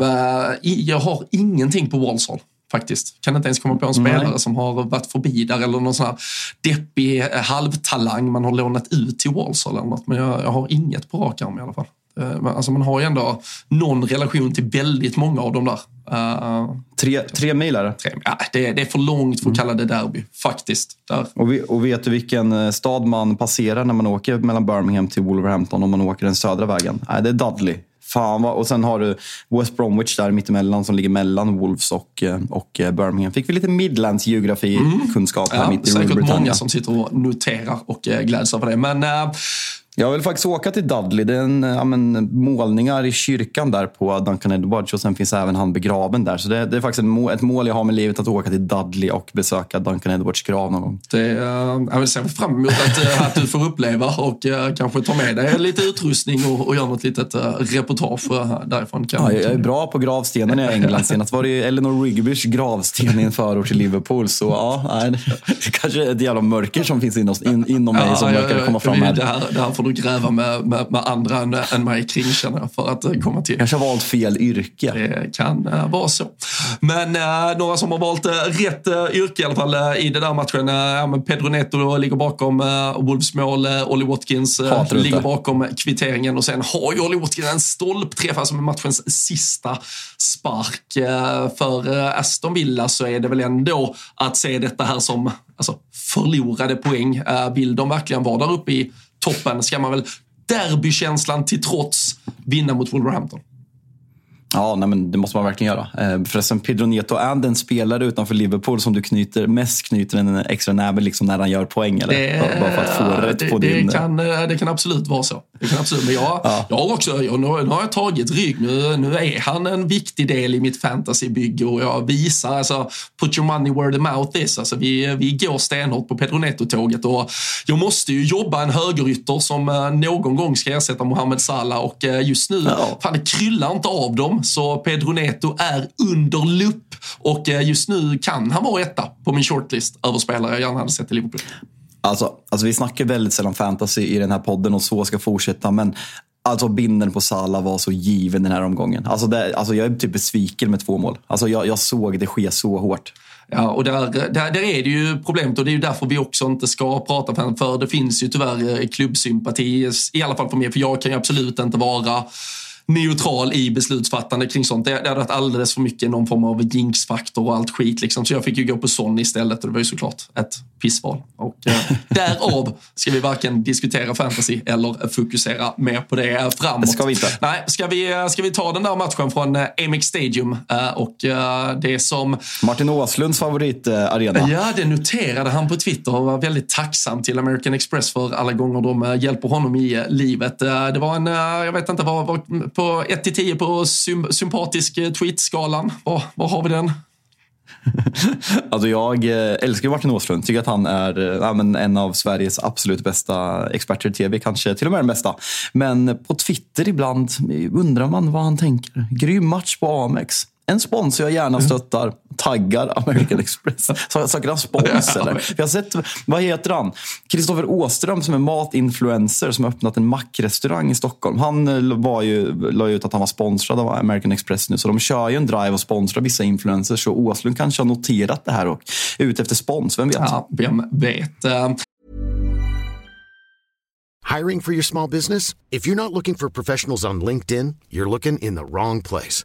Jag har ingenting på Walsall faktiskt. Kan inte ens komma på en spelare Nej. som har varit förbi där eller någon sån här deppig eh, halvtalang man har lånat ut till Walsall eller något. Men jag, jag har inget på rak arm i alla fall. Eh, alltså man har ju ändå någon relation till väldigt många av dem där. Uh, tre, tre mil är det? Tre, ja, det, det, är för långt för att mm. kalla det derby, faktiskt. Där. Och, vi, och vet du vilken eh, stad man passerar när man åker mellan Birmingham till Wolverhampton om man åker den södra vägen? Nej, det är Dudley. Fan vad, och sen har du West Bromwich där mittemellan som ligger mellan Wolves och, och Birmingham. Fick vi lite Midlands geografi-kunskap mm. här ja, mitt i Säkert många som sitter och noterar och gläds över det. Men äh, jag vill faktiskt åka till Dudley. Det är en, ja, men, målningar i kyrkan där på Duncan Edwards och sen finns även han begraven där. Så det, det är faktiskt mål, ett mål jag har med livet att åka till Dudley och besöka Duncan Edwards grav någon gång. Det, uh, jag vill se fram emot att, uh, att du får uppleva och uh, kanske ta med dig lite utrustning och, och göra något litet uh, reportage därifrån. Kan ja, jag är bra på gravstenen i England. Senast var det Eleanor Rigbys gravsten i en förort till Liverpool. Så ja, nej, det kanske är ett jävla mörker som finns inom, in, inom mig ja, som verkar komma fram här. Det här, det här du gräva med, med, med andra än, än mig kring känner jag för att eh, komma till. Kanske har valt fel yrke. Det kan uh, vara så. Men uh, några som har valt uh, rätt yrke i alla fall i den där matchen. Ja, Pedro Neto ligger bakom Wolves mål. Olly Watkins ligger bakom kvitteringen och sen har ju Olly Watkins en stolpträff, alltså med matchens sista spark. för Aston Villa så är det väl ändå att se detta här som alltså, förlorade poäng. vill de verkligen vara där uppe i toppen ska man väl derbykänslan till trots vinna mot Wolverhampton. Ja, nej, men det måste man verkligen göra. Eh, förresten, Pedro Neto är den spelare utanför Liverpool som du knyter, mest knyter en extra näve liksom när han gör poäng? Eller? Det, Bara för att få rätt det, på det din... Kan, eh, det kan absolut vara så. Det kan absolut, men jag, ja. jag har också, jag, nu, har jag tagit rygg. Nu, nu är han en viktig del i mitt fantasybygge och jag visar, alltså, put your money where the mouth is. Alltså, vi, vi går stenhårt på Pedro Neto-tåget och jag måste ju jobba en högerytter som eh, någon gång ska ersätta Mohamed Salah och just nu, ja. fan det kryllar inte av dem. Så Pedro Neto är under lupp och eh, just nu kan han vara etta på min shortlist över spelare jag gärna hade sett i Liverpool. Alltså, alltså vi snackar väldigt sällan fantasy i den här podden och så ska fortsätta men Alltså binden på Salah var så given den här omgången. Alltså, det, alltså jag är typ besviken med två mål. Alltså jag, jag såg det ske så hårt. Ja, och där, där, där, är det ju problemet och det är ju därför vi också inte ska prata för, för det finns ju tyvärr eh, klubbsympati, i alla fall för mig, för jag kan ju absolut inte vara neutral i beslutsfattande kring sånt. Det, hade varit alldeles för mycket någon form av jinx-faktor och allt skit. Liksom. Så jag fick ju gå på Sonny istället och det var ju såklart ett pissval. Och eh, (laughs) därav ska vi varken diskutera fantasy eller fokusera mer på det framåt. Det ska vi inte. Nej, ska vi, ska vi ta den där matchen från eh, Amex Stadium eh, och eh, det som... Martin Åslunds favoritarena. Ja, det noterade han på Twitter och var väldigt tacksam till American Express för alla gånger de eh, hjälper honom i eh, livet. Eh, det var en, jag vet inte, vad, vad, på 1 till 10 på sym, sympatisk eh, tweetskalan. Var, vad har vi den? (laughs) alltså jag eh, älskar Martin Åslund. Tycker att han är eh, ja, en av Sveriges absolut bästa experter i tv. Kanske till och med den bästa. Men på Twitter ibland undrar man vad han tänker. Grym match på Amex. En sponsor jag gärna stöttar taggar American Express. Söker han spons eller? Jag har sett, vad heter han? Kristoffer Åström som är matinfluencer som har öppnat en mackrestaurang i Stockholm. Han eh, var ju, la ut att han var sponsrad av American Express nu. Så de kör ju en drive och sponsrar vissa influencers. Så Åslund kanske har noterat det här och är ute efter spons. Vem vet? Ja, vem vet? Uh... Hiring for your small business? If you're not looking for professionals on LinkedIn, you're looking in the wrong place.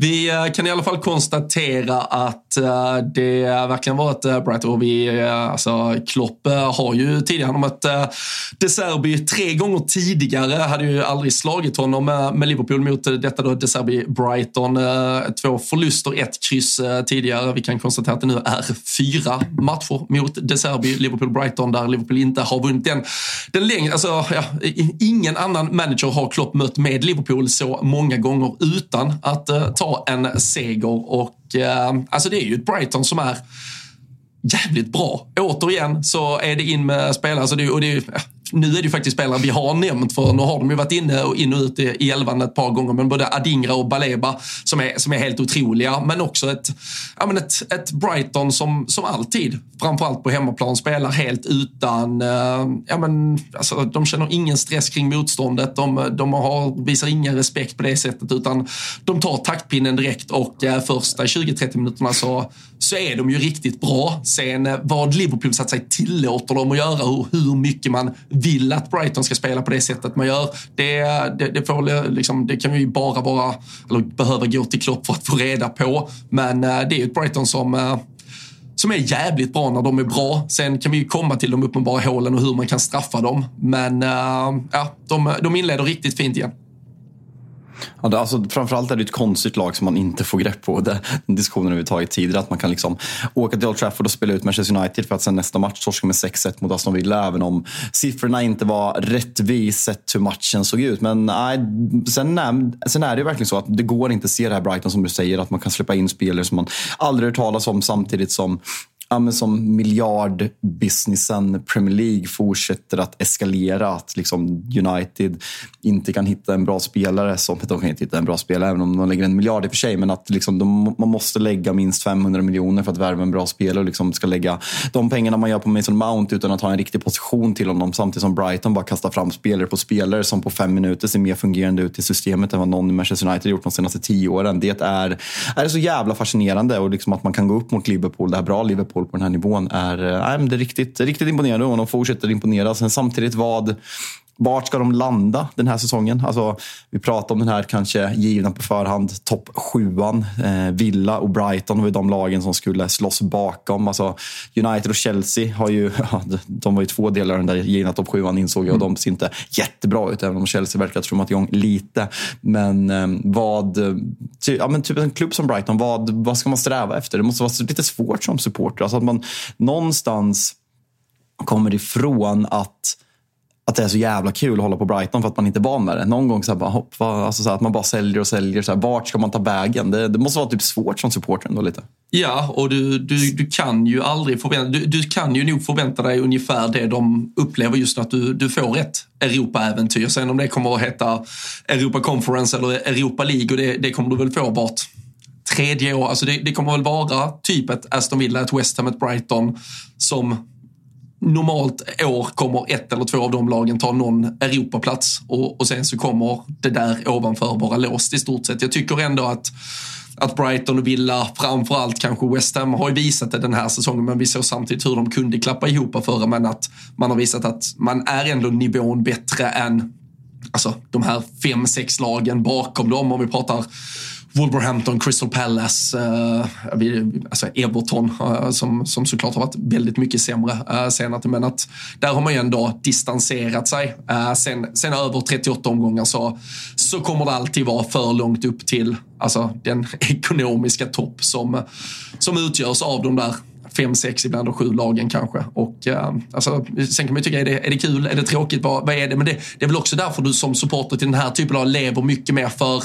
Vi eh, kan i alla fall konstatera att eh, det verkligen var ett eh, bright och vi, alltså Klopp har ju tidigare mött De Serbi tre gånger tidigare, hade ju aldrig slagit honom med Liverpool mot detta då De Serbi Brighton. Två förluster, ett kryss tidigare. Vi kan konstatera att det nu är fyra matcher mot De Serbi, Liverpool Brighton, där Liverpool inte har vunnit den, den längre, alltså ja, ingen annan manager har Klopp mött med Liverpool så många gånger utan att ta en seger och eh, alltså det är ju ett Brighton som är jävligt bra. Återigen så är det in med spelare, alltså det, och det är, nu är det ju faktiskt spelare vi har nämnt för nu har de ju varit inne och in och ut i elvan ett par gånger. Men både Adingra och Baleba som är, som är helt otroliga. Men också ett, ja, men ett, ett Brighton som, som alltid, framförallt på hemmaplan, spelar helt utan... Eh, ja, men, alltså, de känner ingen stress kring motståndet. De, de har, visar ingen respekt på det sättet utan de tar taktpinnen direkt och eh, första 20-30 minuterna så, så är de ju riktigt bra. Sen eh, vad Liverpool satt sig tillåter dem att göra, och hur mycket man vill att Brighton ska spela på det sättet man gör. Det, det, det, får, liksom, det kan vi bara vara, eller behöva gå till Klopp för att få reda på. Men eh, det är ju ett Brighton som eh, som är jävligt bra när de är bra. Sen kan vi ju komma till de uppenbara hålen och hur man kan straffa dem. Men uh, ja, de, de inleder riktigt fint igen. Ja, det, alltså, framförallt är det ett konstigt lag som man inte får grepp på. Det, den diskussionen har vi tagit tidigare. Att man kan liksom åka till Old Trafford och spela ut Manchester United för att sen nästa match torska med 6-1 mot Aston Villa. Även om siffrorna inte var rättvis sett hur matchen såg ut. Men nej, sen, är, sen är det ju verkligen så att det går inte att se det här Brighton som du säger. Att man kan släppa in spelare som man aldrig hört talas om samtidigt som ja, men som miljardbusinessen Premier League fortsätter att eskalera. Att liksom United inte kan hitta en bra spelare. Som, de kan inte hitta en bra spelare även om de lägger en miljard i och för sig. Men att liksom de, man måste lägga minst 500 miljoner för att värva en bra spelare. Och liksom ska lägga de pengarna man gör på Mason Mount utan att ha en riktig position till honom. Samtidigt som Brighton bara kastar fram spelare på spelare som på fem minuter ser mer fungerande ut i systemet än vad någon i Manchester United gjort de senaste tio åren. Det är, är så jävla fascinerande. Och liksom att man kan gå upp mot Liverpool, det här bra Liverpool Liverpool på den här nivån är, äh, det är riktigt, riktigt imponerande och de fortsätter imponera. Sen samtidigt vad vart ska de landa den här säsongen? Alltså, vi pratar om den här kanske givna på förhand topp sjuan. Eh, Villa och Brighton var ju de lagen som skulle slåss bakom. Alltså, United och Chelsea har ju, (laughs) de var ju två delar av den där givna topp sjuan insåg jag och de ser inte jättebra ut även om Chelsea verkar ha trummat igång lite. Men eh, vad, ty, ja, men typ en klubb som Brighton, vad, vad ska man sträva efter? Det måste vara lite svårt som supporter. Alltså att man någonstans kommer ifrån att att det är så jävla kul att hålla på Brighton för att man inte är van med det. Någon gång så här, bara, hopp, alltså så här, att man bara säljer och säljer. Så här, vart ska man ta vägen? Det, det måste vara typ svårt som supporter ändå lite. Ja, och du, du, du kan ju aldrig förvänta du, du kan ju nog förvänta dig ungefär det de upplever just nu, att du, du får ett Europa-äventyr. Sen om det kommer att heta Europa Conference eller Europa League, och det, det kommer du väl få vart tredje år. Alltså det, det kommer väl vara typ ett Aston Villa, ett West Ham, ett Brighton som normalt år kommer ett eller två av de lagen ta någon Europaplats och, och sen så kommer det där ovanför vara låst i stort sett. Jag tycker ändå att att Brighton och Villa, framförallt kanske West Ham, har ju visat det den här säsongen men vi såg samtidigt hur de kunde klappa ihop förra men att man har visat att man är ändå nivån bättre än alltså, de här fem, sex lagen bakom dem om vi pratar Wolverhampton, Crystal Palace, eh, alltså Everton eh, som, som såklart har varit väldigt mycket sämre eh, senare. Men att där har man ju ändå distanserat sig. Eh, sen, sen över 38 omgångar så, så kommer det alltid vara för långt upp till alltså, den (laughs) ekonomiska topp som, som utgörs av de där fem, sex, ibland och sju lagen kanske. Och, eh, alltså, sen kan man ju tycka, är det, är det kul? Är det tråkigt? Vad, vad är det? Men det, det är väl också därför du som supporter till den här typen av lever mycket mer för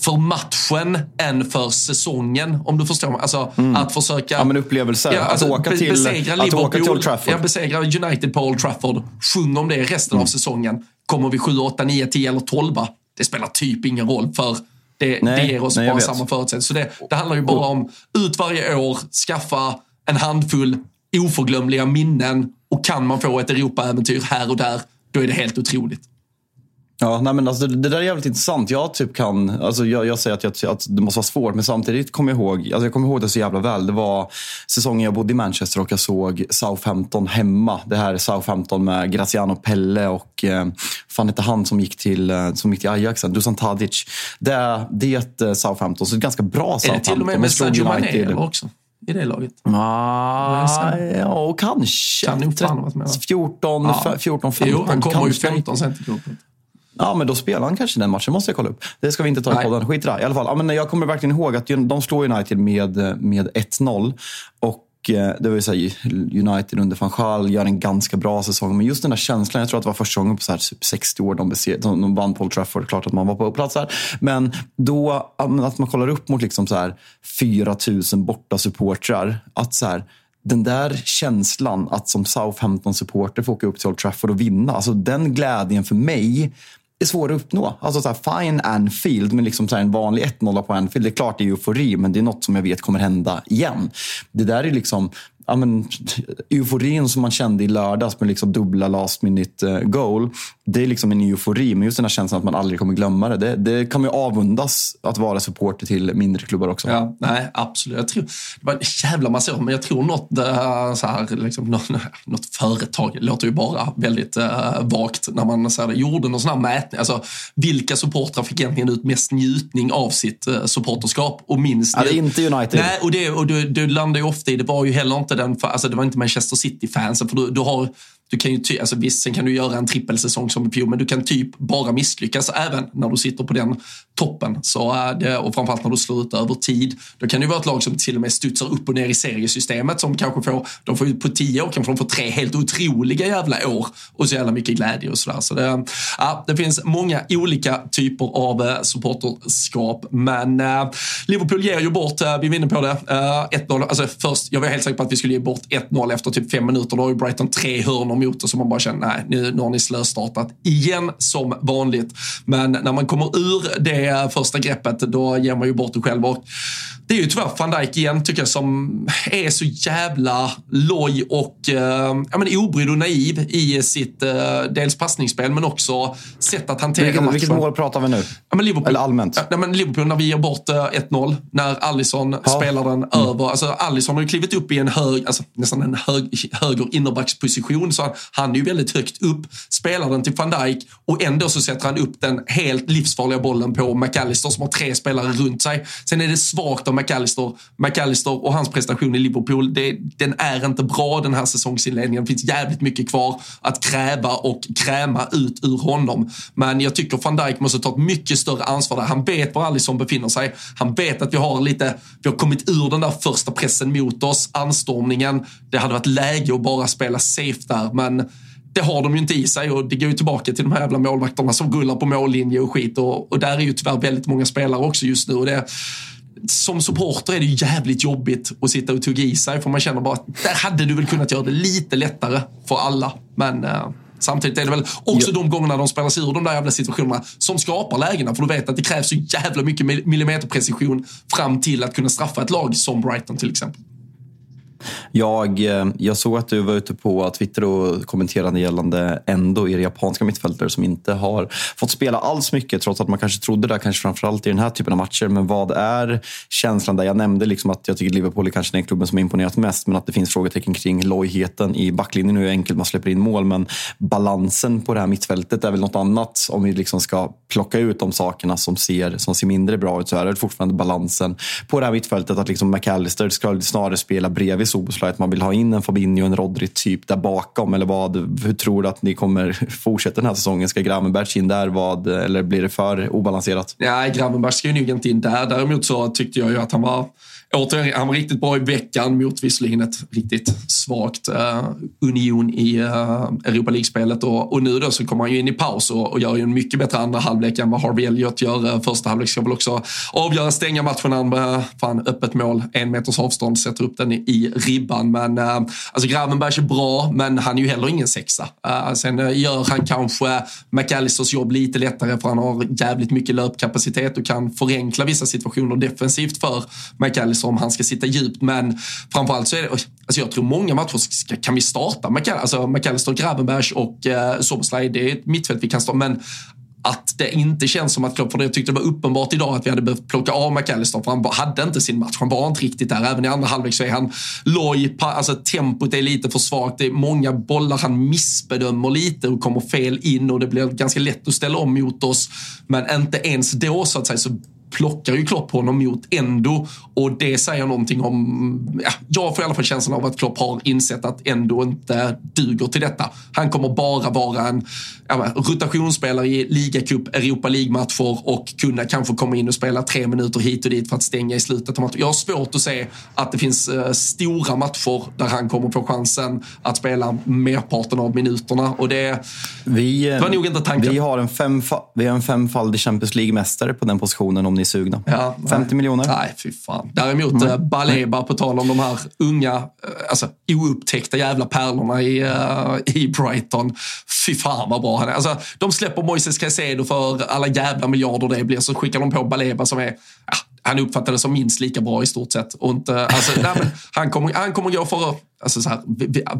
för matchen än för säsongen. Om du förstår mig. Alltså mm. att försöka... Ja, men upplevelser. Ja, alltså, att åka till, besegra att åka till Old Trafford. Ja, besegra United på Old Trafford. Sjung om det resten mm. av säsongen. Kommer vi 7, 8, 9, 10 eller 12? Det spelar typ ingen roll för det, nej, det ger oss nej, bara samma förutsättningar. Så det, det handlar ju bara om ut varje år, skaffa en handfull oförglömliga minnen och kan man få ett Europa-äventyr här och där, då är det helt otroligt. Ja, nej men alltså, det, det, där är jävligt intressant. Jag, typ kan, alltså, jag, jag säger att, jag, att det måste vara svårt, men samtidigt kommer jag ihåg alltså, jag kommer ihåg det så jävla väl. Det var säsongen jag bodde i Manchester och jag såg Southampton hemma. Det här Southampton med Graziano Pelle och eh, fan hette han som gick till, eh, som gick till Ajax, Dusan Tadic. Det, det är ett eh, Southampton, så ett ganska bra Southampton. Är det till och med med Sadio Mané också? i det laget? Ah, ja, kanske. Kan nog fan varit med. 14, ja. 14, 15. Jo, han kommer ju 15 sen till gruppen. Ja, men då spelar han kanske den matchen. måste jag kolla upp. Det ska vi inte ta i podden. Skit i det. I alla fall, ja, men jag kommer verkligen ihåg att de slår United med, med 1-0. Och eh, det vill säga United under van Gaal gör en ganska bra säsong. Men just den där känslan, jag tror att det var första gången på så här 60 typ år de, de, de vann Paul Trafford. Klart att man var på plats där. Men då, att man kollar upp mot liksom så här 4 000 borta supportrar. Att så här, den där känslan att som Southampton-supporter få åka upp till Old Trafford och vinna. Alltså den glädjen för mig är svår att uppnå. Alltså så här, fine Anfield, men liksom så en vanlig 1-0 på Anfield. Det är klart det är eufori, men det är något som jag vet kommer hända igen. Det där är liksom ja, men, euforin som man kände i lördags med liksom dubbla last minute eh, goal. Det är liksom en eufori, men just den här känslan att man aldrig kommer glömma det. Det, det kan man ju avundas att vara supporter till mindre klubbar också. Ja, nej, absolut. Jag tror, det var en jävla massa år, men jag tror något, uh, så här, liksom, något, något företag, det låter ju bara väldigt uh, vagt när man så här, gjorde någon sån här mätning. Alltså, vilka supportrar fick egentligen ut mest njutning av sitt uh, supporterskap och minst... Ja, det är inte United. Nej, och det, och du, du landar ju ofta i, det var ju heller inte den, alltså det var inte Manchester City-fansen, för du, du har du kan ju ty, alltså visst, sen kan du göra en trippelsäsong som i fjol, men du kan typ bara misslyckas även när du sitter på den toppen. Så äh, det, och framförallt när du slår ut över tid. Då kan det vara ett lag som till och med studsar upp och ner i seriesystemet som kanske får, de får på tio år kanske de får tre helt otroliga jävla år och så jävla mycket glädje och sådär. Så det, ja, det finns många olika typer av äh, supporterskap, men eh, Liverpool ger ju bort, eh, vi vinner på det, eh, 1-0. Alltså först, jag var helt säker på att vi skulle ge bort 1-0 efter typ fem minuter. Då har ju Brighton tre hörnor mot och så man bara känner, nej, nu, nu har ni slöstartat igen som vanligt. Men när man kommer ur det första greppet, då ger man ju bort det själv. Och det är ju tyvärr van Dijk igen, tycker jag, som är så jävla loj och eh, ja, men obrydd och naiv i sitt eh, dels passningsspel, men också sätt att hantera vilket, matchen. Vilket mål pratar vi nu? Ja, men Liverpool, Eller allmänt? Ja, men Liverpool, när vi ger bort eh, 1-0, när Alisson Ja. spelar den Mm. över. Alltså, Alisson har ju klivit upp i en hög, alltså, nästan en hög, höger innerbacksposition, så han, han är ju väldigt högt upp, spelar den till van Dijk och ändå så sätter han upp den helt livsfarliga bollen på McAllister som har tre spelare runt sig. Sen är det svagt av McAllister. McAllister och hans prestation i Liverpool, det, den är inte bra den här säsongsinledningen. Det finns jävligt mycket kvar att kräva och kräma ut ur honom. Men jag tycker van Dijk måste ta ett mycket större ansvar där. Han vet var Alisson befinner sig. Han vet att vi har lite, vi har kommit ur den där första pressen mot oss, anstormningen. Det hade varit läge att bara spela safe där, men det har de ju inte i sig och det går ju tillbaka till de här jävla målvakterna som rullar på mållinje och skit och, och där är ju tyvärr väldigt många spelare också just nu. Och det, som supporter är det jävligt jobbigt att sitta och tugga i sig för man känner bara att där hade du väl kunnat göra det lite lättare för alla. Men eh, samtidigt är det väl också de gångerna de spelar sig ur de där jävla situationerna som skapar lägena för du vet att det krävs så jävla mycket mil- millimeterprecision fram till att kunna straffa ett lag som Brighton till exempel. Jag, eh, jag såg att du var ute på Twitter och kommenterade gällande Endo i japanska mittfältare som inte har fått spela alls mycket trots att man kanske trodde det, kanske framförallt i den här typen av matcher. Men vad är känslan där? Jag nämnde liksom att jag tycker Liverpool är kanske den klubben som imponerat mest men att det finns frågetecken kring lojheten i backlinjen. Nu är det enkelt, man släpper in mål men balansen på det här mittfältet är väl något annat. Om vi liksom ska plocka ut de sakerna som ser, som ser mindre bra ut så är det fortfarande balansen på det här mittfältet. Att liksom McAllister ska snarare spela bredvid Soboslaj. Att man vill ha in en Fabinho och en Rodri typ där bakom. Eller vad? Hur tror du att ni kommer (laughs) fortsätta den här säsongen? Ska Gravenberch in där? Vad, eller blir det för obalanserat? Nej, Gravenberg ska ju nog inte in där. Däremot så tyckte jag ju att han var Återigen, han var riktigt bra i veckan mot visserligen ett riktigt svagt uh, Union i uh, Europa League-spelet och, och nu då så kommer han ju in i paus och, och gör ju en mycket bättre andra halvlek än vad Harvey Elliott gör. Uh, första halvlek ska väl också avgöra, stänga matchen. Han med fan öppet mål, en meters avstånd, sätter upp den i, i ribban. Men uh, alltså Gravenberg är bra, men han är ju heller ingen sexa. Uh, sen uh, gör han kanske McAllisters jobb lite lättare för han har jävligt mycket löpkapacitet och kan förenkla vissa situationer defensivt för McAllister om han ska sitta djupt. Men framförallt så är det, alltså jag tror många matcher ska, kan vi starta McAllister, alltså McAllister och eh, Soboslaj. Det är ett mittfält vi kan starta. Men att det inte känns som att Klopp, för jag tyckte det var uppenbart idag att vi hade behövt plocka av McAllister för han hade inte sin match. Han var inte riktigt där. Även i andra halvlek så är han loj. Alltså tempot är lite för svagt. Det är många bollar han missbedömer lite och kommer fel in och det blir ganska lätt att ställa om mot oss. Men inte ens då så att säga så plockar ju Klopp honom mot Endo och det säger någonting om, ja, jag får i alla fall känslan av att Klopp har insett att Endo inte duger till detta. Han kommer bara vara en ja, rotationsspelare i ligacup, Europa League-matcher och kunna kanske komma in och spela tre minuter hit och dit för att stänga i slutet av matchen. Jag har svårt att se att det finns eh, stora matcher där han kommer få chansen att spela merparten av minuterna och det, vi, det var nog inte tanken. Vi har en, femfa, vi har en femfaldig Champions League-mästare på den positionen om ni är sugna. Ja, 50 nej. miljoner. Nej, fy fan. Däremot mm. Baleba, på tal om de här unga, eh, alltså oupptäckta jävla pärlorna i, uh, i Brighton. Fy fan vad bra han är. Alltså, de släpper Moises Caicedo för alla jävla miljarder det blir, så skickar de på Baleba som är, ja, han uppfattades som minst lika bra i stort sett. Och inte, alltså, nej, han, kommer, han kommer gå för, alltså så här,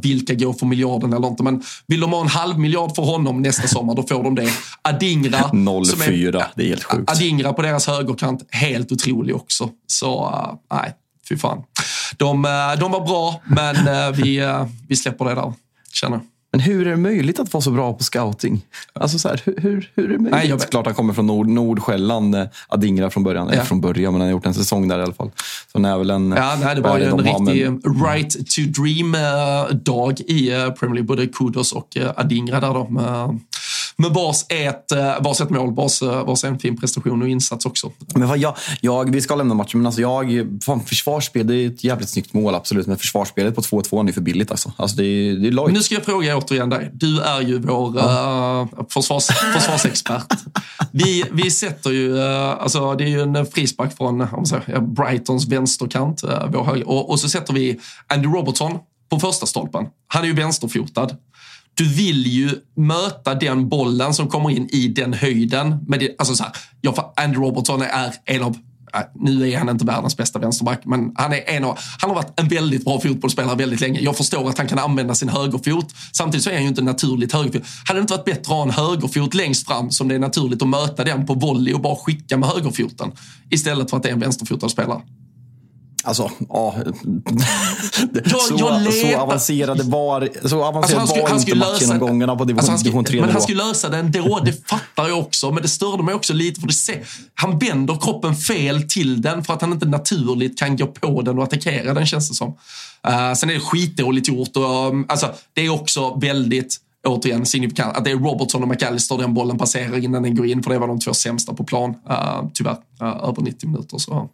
vilka går för miljarden eller inte, men vill de ha en halv miljard för honom nästa sommar, då får de det. Adingra. 0,4. Det är helt sjukt. Adingra på deras högerkant, helt otrolig också. Så uh, nej, fy fan. De, uh, de var bra, men uh, vi, vi släpper det där, känner jag. Men hur är det möjligt att vara så bra på scouting? Alltså så här, hur, hur är det möjligt? Nej, jag Klart han kommer från Nord, Nordsjälland, Adingra från början. Ja. Eller från början, men han har gjort en säsong där i alla fall. Så han är väl en... Ja, nej, det var ju en de riktig men... right to dream-dag i Premier League. Både Kudos och Adingra där då. Med vars ett, vars ett mål, vars, vars en fin prestation och insats också. Men jag, jag, vi ska lämna matchen, men alltså jag, fan, försvarsspel, det är ett jävligt snyggt mål absolut. Men försvarsspelet på 2-2 är för billigt alltså. alltså det är, det är lojt. Nu ska jag fråga återigen dig. Du är ju vår ja. uh, försvars, försvarsexpert. (laughs) vi, vi sätter ju, uh, alltså det är ju en frispark från om säger, Brightons vänsterkant, uh, vår höger. Och, och så sätter vi Andy Robertson på första stolpen. Han är ju vänsterfotad. Du vill ju möta den bollen som kommer in i den höjden. Men det, alltså så här, jag, Andy Robertson är en av äh, nu är han inte världens bästa vänsterback, men han, är en av, han har varit en väldigt bra fotbollsspelare väldigt länge. Jag förstår att han kan använda sin högerfot. Samtidigt så är han ju inte naturligt högerfot. Hade det inte varit bättre att ha en högerfot längst fram som det är naturligt att möta den på volley och bara skicka med högerfoten istället för att det är en vänsterfotad spelare? Alltså, ja. Jag, så, jag så avancerade var, så avancerade Alltså, han skulle- var han inte matchgenomgångarna på division, Alltså, han division 3 Men han nivå. skulle lösa det ändå, det fattar jag också. Men det störde mig också lite för det se, han vänder kroppen fel till den för att han inte naturligt kan gå på den och attackera den känns det som. Uh, sen är det skitdåligt gjort och um, alltså, det är också väldigt återigen signifikant att det är Robertson och McAllister den bollen passerar innan den går in för det var de två sämsta på plan. Uh, tyvärr, uh, över 90 minuter. Så.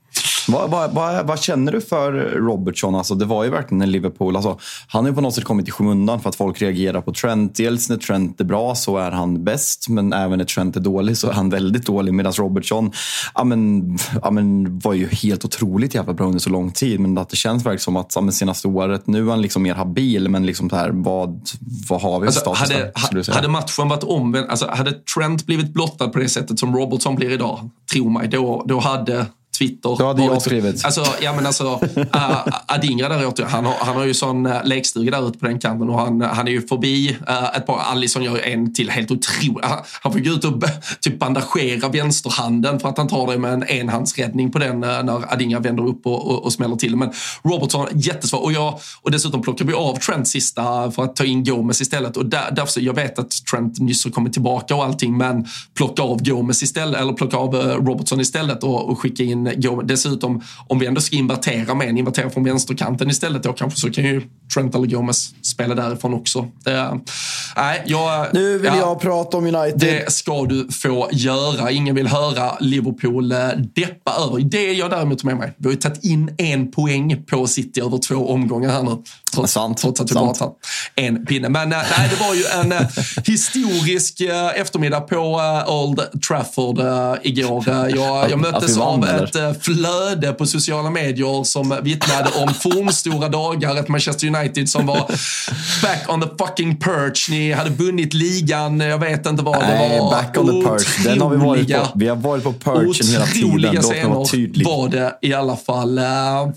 Vad, vad, vad, vad känner du för Robertson? Alltså, det var ju verkligen en Liverpool. Alltså, han har ju på något sätt kommit i skymundan för att folk reagerar på Trent. Dels när Trent är bra så är han bäst, men även när Trent är dålig så är han väldigt dålig. Medan Robertson ja, men, ja, men, var ju helt otroligt jävla bra under så lång tid. Men att det känns verkligen som att ja, men senaste året, nu är han liksom mer habil. Men liksom så här, vad, vad har vi Alltså, status hade, säga? hade matchen varit omvänd, alltså hade Trent blivit blottad på det sättet som Robertson blir idag, tro mig, då, då hade Twitter. Då hade jag skrivit. Alltså, ja men alltså, (laughs) uh, Adingra där ute, han har, han har ju sån uh, lekstuga där ute på den kanten och han, han är ju förbi uh, ett par, Alisson gör en till helt otroligt. Han, han får gå ut och typ bandagera vänsterhanden för att han tar det med en enhandsräddning på den uh, när Adingra vänder upp och, och, och smäller till. Men Robertson, jättesvår. Och, jag, och dessutom plockar vi av Trent sista för att ta in Gomes istället. Och där, därför, jag vet att Trent nyss har kommit tillbaka och allting, men plocka av Gomes istället, eller plocka av eh, Robertson istället och, och skicka in Dessutom, om vi ändå ska invertera med en, invertera från vänsterkanten istället då kanske, så kan ju Trent eller Gomes spela därifrån också. Nej, jag, Nu vill ja. jag prata om United. Det ska du få göra. Ingen vill höra Liverpool eh, deppa över. Det jag däremot med mig. Vi har ju tagit in en poäng på City över två omgångar här nu. Sant, (laughs) trots att vi bara tagit en pinne. Men eh, nej, det var ju en eh, historisk eh, eftermiddag på Old Trafford igår. Jag, jag möttes av ett flöde på sociala medier som vittnade om (laughs) fornstora dagar. Ett Manchester United som var back on the fucking perch. Ni hade vunnit ligan, jag vet inte vad. Nej, det var back on the perch. Den har vi varit på. Vi har varit på perchen hela tiden. Otroliga scener var det i alla fall.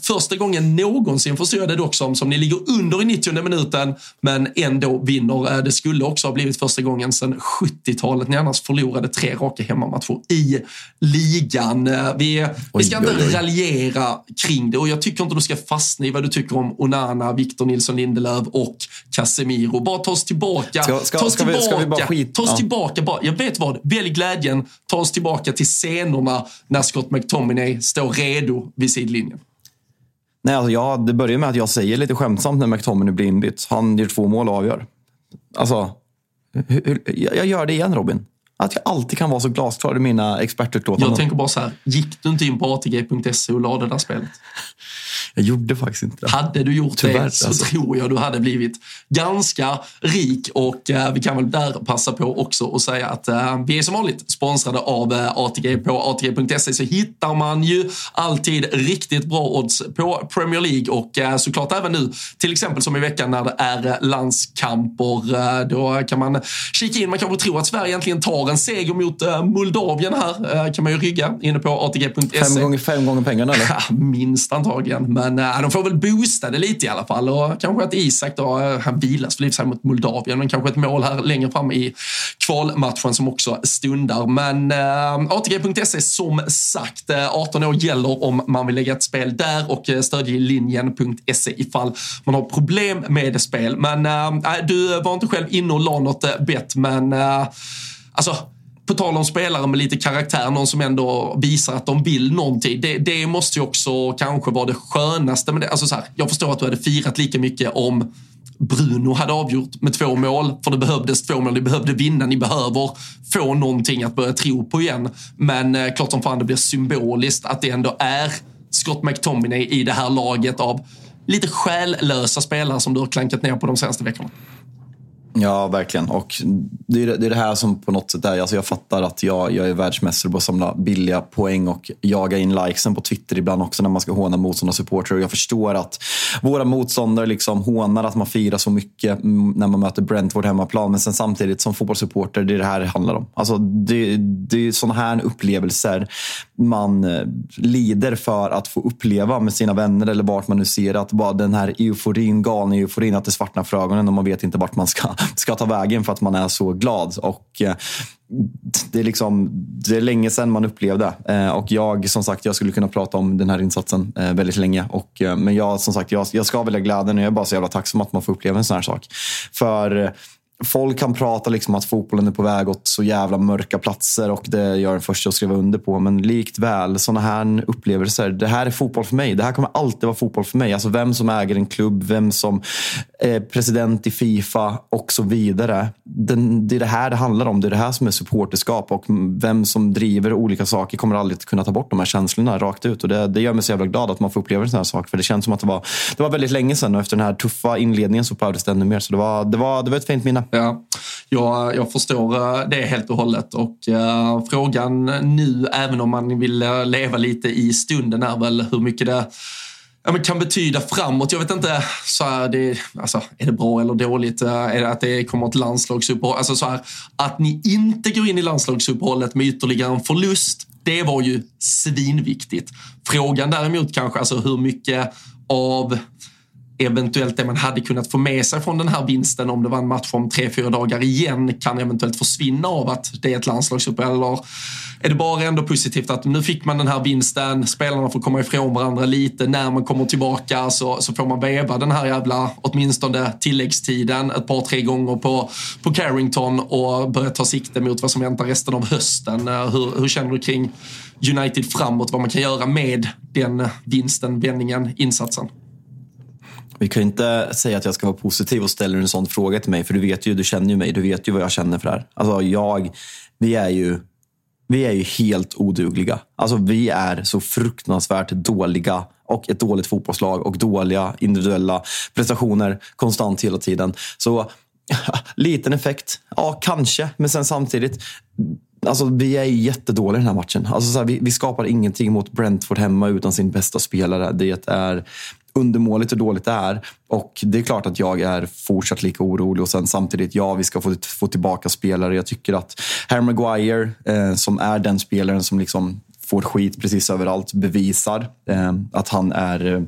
Första gången någonsin förstår jag det dock som, som ni ligger under i 90 minuten men ändå vinner. Uh, det skulle också ha blivit första gången sedan 70-talet ni annars förlorade tre raka hemmamatcher i ligan. Uh, vi, vi ska inte raljera kring det och jag tycker inte du ska fastna i vad du tycker om Onana, Victor Nilsson Lindelöf och Casemiro. Bara ta oss tillbaka. Ska- ska- ta oss ska vi- ska vi bara tillbaka. skit- ta oss ja. tillbaka bara. Jag vet vad, välj glädjen. Ta oss tillbaka till scenerna när Scott McTominay står redo vid sidlinjen. Nej, alltså jag, det börjar med att jag säger lite skämtsamt när McTominay blir inbytt. Han gör två mål och avgör. Alltså, hur, hur, jag jag gör det igen Robin. Att jag alltid kan vara så glasklar i mina expertutlåtanden. Jag tänker bara så här, gick du inte in på ATG.se och lade det där spelet? (laughs) Jag gjorde faktiskt inte det. Hade du gjort Tyvärr, det så alltså. tror jag du hade blivit ganska rik och eh, vi kan väl där passa på också att säga att eh, vi är som vanligt sponsrade av eh, ATG. På ATG.se så hittar man ju alltid riktigt bra odds på Premier League och eh, såklart även nu, till exempel som i veckan när det är landskamper. Eh, då kan man kika in, man kanske tror att Sverige egentligen tar en seger mot eh, Moldavien här. Eh, kan man ju rygga inne på ATG.se. Fem gånger, fem gånger pengarna eller? (laughs) Ja, minst antagligen. Men äh, de får väl boosta det lite i alla fall. Och kanske att Isak då, han vilas för sig mot Moldavien, men kanske ett mål här längre fram i kvalmatchen som också stundar. Men ATG.se som sagt, äh, 18 år gäller om man vill lägga ett spel där och stödjelinjen.se ifall man har problem med spel. Men äh, du var inte själv inne och la något bett, men äh, alltså på tal om spelare med lite karaktär, någon som ändå visar att de vill någonting. Det, det måste ju också kanske vara det skönaste med det. Alltså så här, jag förstår att du hade firat lika mycket om Bruno hade avgjort med två mål, för det behövdes två mål. Ni behövde vinna, ni behöver få någonting att börja tro på igen. Men eh, klart som fan det blir symboliskt att det ändå är Scott McTominay i det här laget av lite själlösa spelare som du har klankat ner på de senaste veckorna. Ja, verkligen. Och det är det, är det här som på något sätt är... Alltså jag fattar att jag, jag är världsmästare på att samla billiga poäng och jaga in likesen på Twitter ibland också när man ska håna motståndarsupportrar. Och jag förstår att våra motståndare liksom hånar att man firar så mycket när man möter Brentford hemmaplan. Men sen samtidigt som fotbollssupporter, det är det här det handlar om. Alltså det, det är sådana här upplevelser man eh, lider för att få uppleva med sina vänner eller vart man nu ser att bara den här euforin, galna euforin, att det svartnar för ögonen och man vet inte vart man ska, ska ta vägen för att man är så glad. Och eh, det är, liksom, det är länge sedan man upplevde. Eh, och jag, som sagt, jag skulle kunna prata om den här insatsen eh, väldigt länge. Och, men jag, som sagt, jag, jag ska välja glädjen och jag är bara så jävla tacksam att man får uppleva en sån här sak. För folk kan prata liksom att fotbollen är på väg åt så jävla mörka platser och det gör den första att skriva under på. Men likt väl, sådana här upplevelser. Det här är fotboll för mig. Det här kommer alltid vara fotboll för mig. Alltså vem som äger en klubb, vem som är president i Fifa och så vidare. det är det här det handlar om. Det är det här som är supporterskap och vem som driver olika saker kommer aldrig kunna ta bort de här känslorna rakt ut. Och det, det gör mig så jävla glad att man får uppleva en sån här sak. För det känns som att det var, det var väldigt länge sedan och efter den här tuffa inledningen så behövdes det ännu mer. Så det var, det var, det var ett fint minne. Ja, jag, jag förstår eh, det helt och hållet. Och uh, frågan nu, även om man vill eh, leva lite i stunden, är väl hur mycket det ja, men kan betyda framåt. Jag vet inte, så här, det, alltså, är det bra eller dåligt? Är det att det kommer ett landslagsuppehåll? Alltså, så här, att ni inte går in i landslagsuppehållet med ytterligare en förlust, det var ju svinviktigt. Frågan däremot kanske, alltså hur mycket av eventuellt det man hade kunnat få med sig från den här vinsten om det var en match om tre, fyra dagar igen kan eventuellt försvinna av att det är ett landslagsuppehåll? Eller är det bara ändå positivt att nu fick man den här vinsten, spelarna får komma ifrån varandra lite, när man kommer tillbaka så, så får man veva den här jävla, åtminstone tilläggstiden ett par, tre gånger på, på Carrington och börja ta sikte mot vad som väntar resten av hösten. Eh, hur, hur känner du kring United framåt, vad man kan göra med den vinsten, vändningen, insatsen? Vi kan inte säga att jag ska vara positiv och ställa en sån fråga till mig, för du vet ju, du känner ju mig, du vet ju vad jag känner för det här. Alltså jag, vi är ju, vi är ju helt odugliga. Alltså vi är så fruktansvärt dåliga och ett dåligt fotbollslag och dåliga individuella prestationer konstant hela tiden. Så (laughs) liten effekt, ja kanske, men sen samtidigt Alltså, vi är jättedåliga i den här matchen. Alltså, så här, vi, vi, skapar ingenting mot Brentford hemma utan sin bästa spelare. Det är undermåligt hur dåligt det är. Och det är klart att jag är fortsatt lika orolig. Och sen samtidigt, ja, vi ska få, få tillbaka spelare. Jag tycker att Harry Maguire, eh, som är den spelaren som liksom får skit precis överallt, bevisar eh, att han är eh,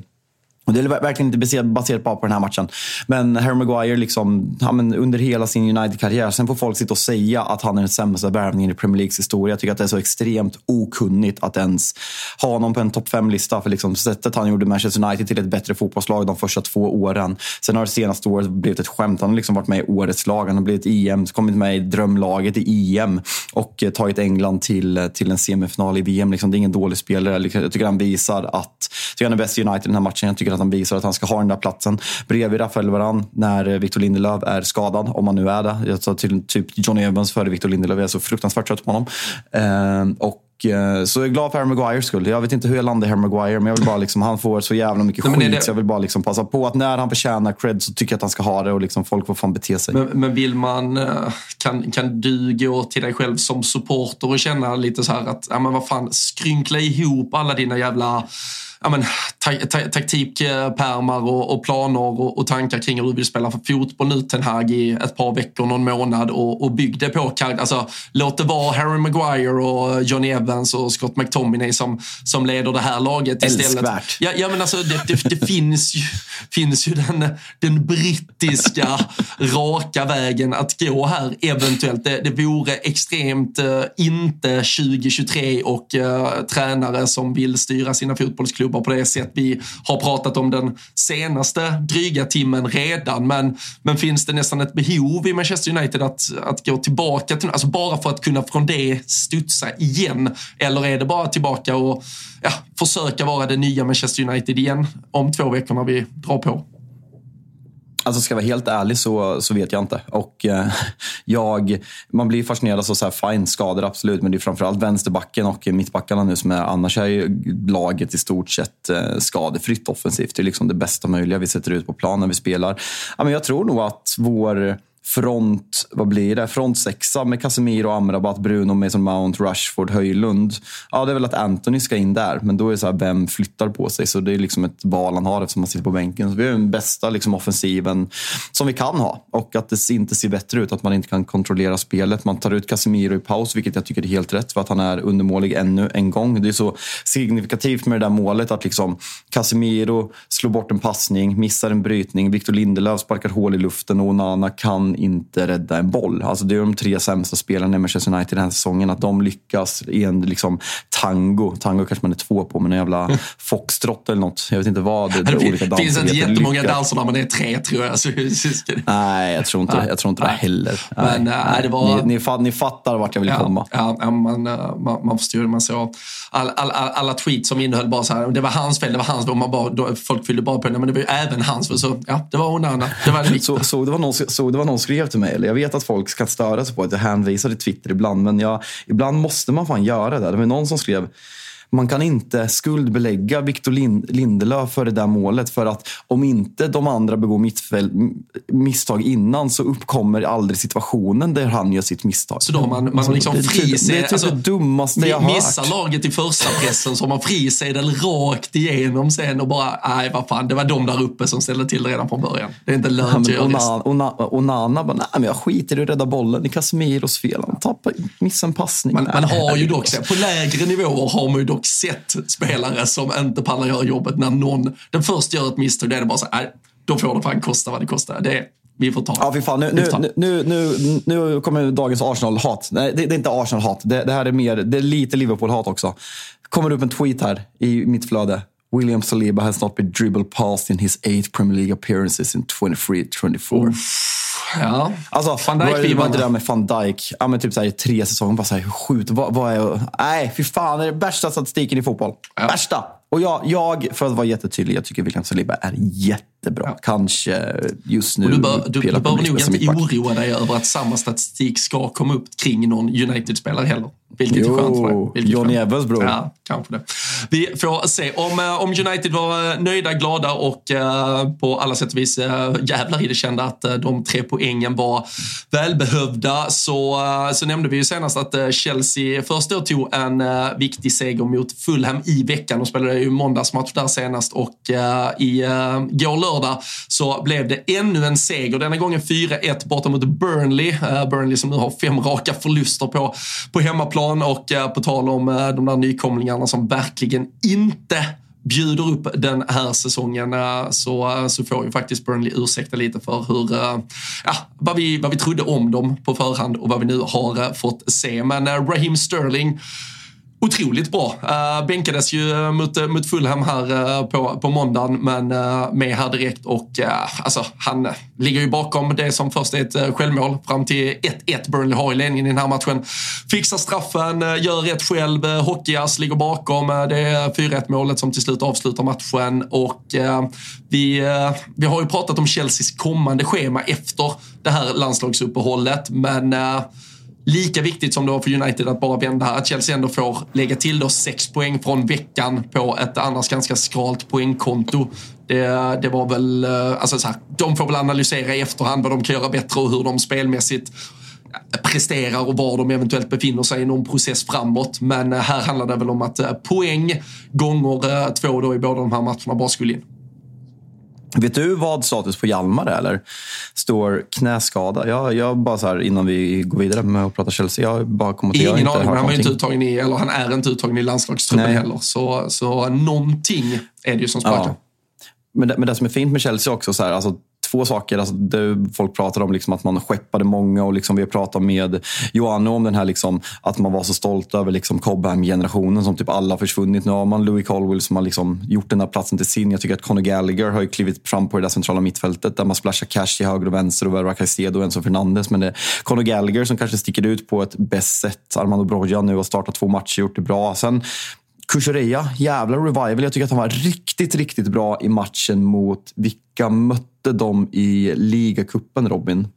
och det är verkligen inte baserat bara på den här matchen. Men Harry Maguire liksom, ja, men under hela sin United-karriär. Sen får folk sitta och säga att han är den sämsta värvningen i Premier Leagues historia. Jag tycker att det är så extremt okunnigt att ens ha honom på en topp fem-lista. För liksom sättet han gjorde Manchester United till ett bättre fotbollslag de första två åren. Sen har det senaste året blivit ett skämt. Han har liksom varit med i årets lag. Han har blivit EM, kommit med i drömlaget i EM och eh, tagit England till, eh, till en semifinal i VM. Liksom, det är ingen dålig spelare. Jag tycker han visar att jag tycker han är bäst i United i den här matchen. Jag tycker att han visar att han ska ha den där platsen bredvid Rafael Varan när Victor Lindelöf är skadad, om han nu är det. Jag sa till typ Johnny Evans före Victor Lindelöf. Jag är så fruktansvärt trött på honom. Eh, och eh, så jag är glad för Harry Maguires skull. Jag vet inte hur jag landar i Harry Maguire, men jag vill bara liksom, han får så jävla mycket Nej, skit. Det... Så jag vill bara liksom passa på att när han förtjänar cred så tycker jag att han ska ha det och liksom folk får fan bete sig. Men, men vill man, eh, kan, kan du gå till dig själv som supporter och känna lite så här att, ja men vad fan, skrynkla ihop alla dina jävla ja, men, ta, ta, taktikpärmar och, och planer och, och, tankar kring hur du vill spela för fotboll nu Ten Hag i ett par veckor, någon månad och, och bygg det på alltså, Låt det vara Harry Maguire och Johnny Evans och Scott McTominay som, som leder det här laget istället. Älskvärt. Ja, ja, men alltså, det, det, det finns ju, finns ju den, den brittiska (laughs) raka vägen att gå här eventuellt. Det, det vore extremt uh, inte 2023 och uh, tränare som vill styra sina fotbollsklubbar klubbar på det sätt vi har pratat om den senaste dryga timmen redan. Men, men finns det nästan ett behov i Manchester United att, att gå tillbaka till, alltså bara för att kunna från det studsa igen? Eller är det bara tillbaka och ja, försöka vara det nya Manchester United igen om två veckor när vi drar på? Alltså ska jag vara helt ärlig så, så vet jag inte. Och eh, (laughs) jag, man blir fascinerad av så, här fine skador absolut, men det är framförallt vänsterbacken och mittbackarna nu som är, annars är ju laget i stort sett eh, skadefritt offensivt. Det är liksom det bästa möjliga vi sätter ut på plan när vi spelar. Ja, men jag tror nog att vår front, vad blir det? Front sexa med Casemiro, Amrabat, Bruno, Mason Mount, Rashford, Höjlund. Ja, det är väl att Anthony ska in där, men då är det så här, vem flyttar på sig? Så det är liksom ett val han har eftersom han sitter på bänken. Så vi har den bästa liksom, offensiven som vi kan ha och att det inte ser bättre ut, att man inte kan kontrollera spelet. Man tar ut Casemiro i paus, vilket jag tycker är helt rätt för att han är undermålig ännu en gång. Det är så signifikativt med det där målet att liksom Casemiro slår bort en passning, missar en brytning, Victor Lindelöf sparkar hål i luften och Onana kan inte rädda en boll. Alltså det är de tre sämsta spelarna i Manchester United den här säsongen. Att de lyckas i en liksom, tango. Tango kanske man är två på, men en jävla foxtrot eller något. Jag vet inte vad det, det olika danser finns inte jättemånga danser men det är tre tror jag. Nej, jag tror inte, det, jag tror inte det heller. Men, nej, nej, det var... ni, ni, ni fattar vart jag vill ja, komma. Ja, man, man, man förstår det. Man såg all, all, all, alla tweets som innehöll bara så här, det var hans fel, det var hans fel. Man bara, då, folk fyllde bara på det, men det var ju även hans fel. Så ja, det var Onana. Det var det (laughs) så, så, det var någon, så det var någon skrev till mig, eller jag vet att folk ska störa sig på att jag hänvisar till Twitter ibland, men jag, ibland måste man fan göra det. Det var någon som skrev man kan inte skuldbelägga Victor Lindelöf för det där målet. För att om inte de andra begår misstag innan så uppkommer aldrig situationen där han gör sitt misstag. Så då man, man liksom fri Det är typ alltså, det dummaste jag har Missar laget i första pressen så har man frisedel rakt igenom sen och bara, nej vad fan, det var de där uppe som ställde till det redan från början. Det är inte lönt göra Onana, Onana, Onana bara, nej men jag skiter i att rädda bollen. Det är Casemiros fel. Han tappar, missar en passning. Man, man har ju dock, på lägre nivåer har man ju dock sett spelare som inte pallar göra jobbet när någon, den först gör ett misstag, det är det bara så här, då får det fan kosta vad det kostar. Det, vi får ta Ja, fy fan. Nu, nu, nu, nu, nu kommer dagens Arsenal-hat. Nej, det, det, är inte Arsenal-hat. Det, det, här är mer, det är lite Liverpool-hat också. kommer upp en tweet här i mitt flöde. William Saliba has not been dribbled past in his eight Premier League appearances in 23-24. Ja. Alltså, Van Dijk var inte det där med van Dijk. Ja, men typ så här, tre säsonger. Bara så här, skjut. Vad, vad är... Nej, fy fan. Det är värsta statistiken i fotboll. Ja. Värsta! Och jag, jag, för att vara jättetydlig, jag tycker William Saliba är jättebra. Ja. Kanske just nu. Och du bör, du, du behöver nog inte oroa dig över att samma statistik ska komma upp kring någon United-spelare heller. Vilket jo, är skönt för dig. Johnny Evans bror. Ja, kanske det. Vi får se. Om, eh, om United var nöjda, glada och uh, på alla sätt och vis jävlar i det kända att de tre poängen var välbehövda så, så nämnde vi ju senast att Chelsea först då tog en viktig seger mot Fulham i veckan. De spelade ju måndagsmatch där senast och i går lördag så blev det ännu en seger. Denna gången 4-1 borta mot Burnley. Eh, Burnley som nu har fem raka förluster på, på hemmaplan och eh, på tal om eh, de där nykomlingarna som verkligen inte bjuder upp den här säsongen så, så får ju faktiskt Burnley ursäkta lite för hur, ja, vad, vi, vad vi trodde om dem på förhand och vad vi nu har fått se. Men Raheem Sterling otroligt bra. Uh, bänkades ju eh, mot, eh, mot Fulham här uh, på, på måndagen, men uh, med här direkt och uh, alltså, han ligger ju bakom det som först är ett självmål fram till 1-1 Burnley har i ledningen i den här matchen. Fixar straffen, gör rätt själv, uh, Hockeyas ligger bakom det är 4-1 målet som till slut avslutar matchen och vi, vi har ju pratat om Chelseas kommande schema efter det här landslagsuppehållet, men lika viktigt som det var för United att bara vända här, att Chelsea ändå får lägga till då sex poäng från veckan på ett annars ganska skralt poängkonto. Det, det var väl, eh, alltså så här, de får väl analysera i efterhand vad de kan göra bättre och hur de spelmässigt eh, presterar och var de eventuellt befinner sig i någon process framåt. Men eh, här handlar det väl om att poäng gånger två då i båda de här matcherna bara skulle in. Vet du vad status på Hjalmar är? Eller? Står knäskada? Jag, jag bara så här, innan vi går vidare med att prata Chelsea. Jag bara kommer till, Ingen aning, men han, var inte uttagen i, eller han är inte uttagen i landslagstruppen heller. Så, så någonting är det ju som spökar. Ja. Men det, men det som är fint med Chelsea också, så här, alltså, två saker. Alltså, folk pratar om liksom att man skeppade många och liksom vi har pratat med Johanna om den här liksom, att man var så stolt över liksom Cobham-generationen som typ alla har försvunnit. Nu har man Louis Colwell som har liksom gjort den här platsen till sin. Jag tycker att Conor Gallagher har klivit fram på det där centrala mittfältet där man splashar cash till höger och vänster och värvar Caicedo och Enzo Fernandes. Men det är Conor Gallagher som kanske sticker ut på ett bäst sätt. Armando Broja nu har startat två matcher, och gjort det bra. Sen Kukureya, jävla revival. Jag tycker att han var riktigt, riktigt bra i matchen mot vilka mötte de i ligacupen, Robin?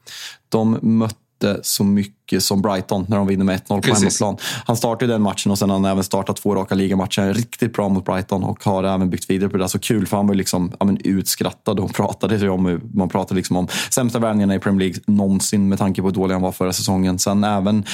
De mötte så mycket som Brighton när de vinner med 1-0 på hemmaplan. Han startade den matchen och sen har han även startat två raka ligamatcher. Riktigt bra mot Brighton och har även byggt vidare på det. Så kul för han var liksom, ja, men, utskrattad och (laughs) pratade om, man pratade liksom om sämsta värvningarna i Premier League någonsin med tanke på hur dålig han var förra säsongen. Sen även,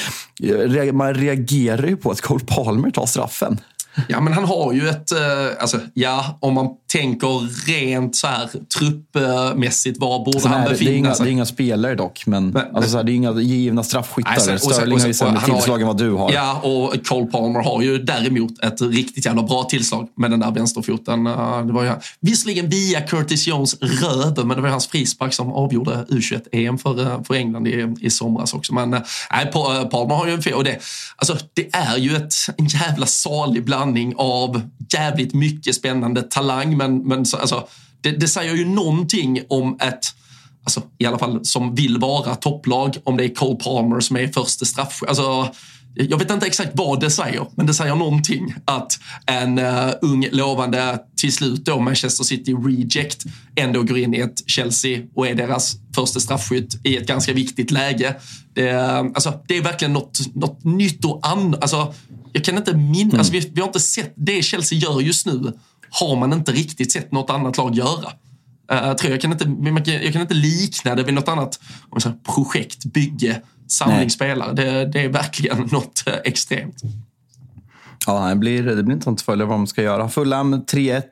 man reagerar ju på att Cole Palmer tar straffen. Ja, men han har ju ett, eh, alltså, ja, om man tänker rent så här truppmässigt, var borde han befinna sig? Det är, inga, det är inga spelare dock, men, men, alltså, så här, det är inga givna straffskyttar. Och sen, har ju sämre tillslag än vad du har. Ja, och Cole Palmer har ju däremot ett riktigt jävla bra tillslag med den där vänsterfoten. Eh, det var ju, visserligen via Curtis Jones röv, men det var hans frispark som avgjorde U21-EM för, eh, för England i, i somras också. Men nej, Palmer har ju en fel. Och det, alltså, det är ju ett, en jävla salig blandning blandning av jävligt mycket spännande talang, men, men alltså, det, det säger ju någonting om ett Alltså, i alla fall som vill vara topplag, om det är Cole Palmer som är första straff... Alltså, jag vet inte exakt vad det säger, men det säger någonting att en uh, ung lovande, till slut då Manchester City reject, ändå går in i ett Chelsea och är deras första straffskytt i ett ganska viktigt läge. Det, uh, alltså, det är verkligen något, något nytt och annat. Alltså, jag kan inte minnas, mm. alltså, vi, vi, har inte sett det Chelsea gör just nu har man inte riktigt sett något annat lag göra. Uh, tror jag, kan inte, jag kan inte likna det vid något annat projekt, bygge, samling spelare. Det, det, är verkligen något uh, extremt. Ja, det blir, det blir inte sånt följa vad de ska göra. Fulham 3-1,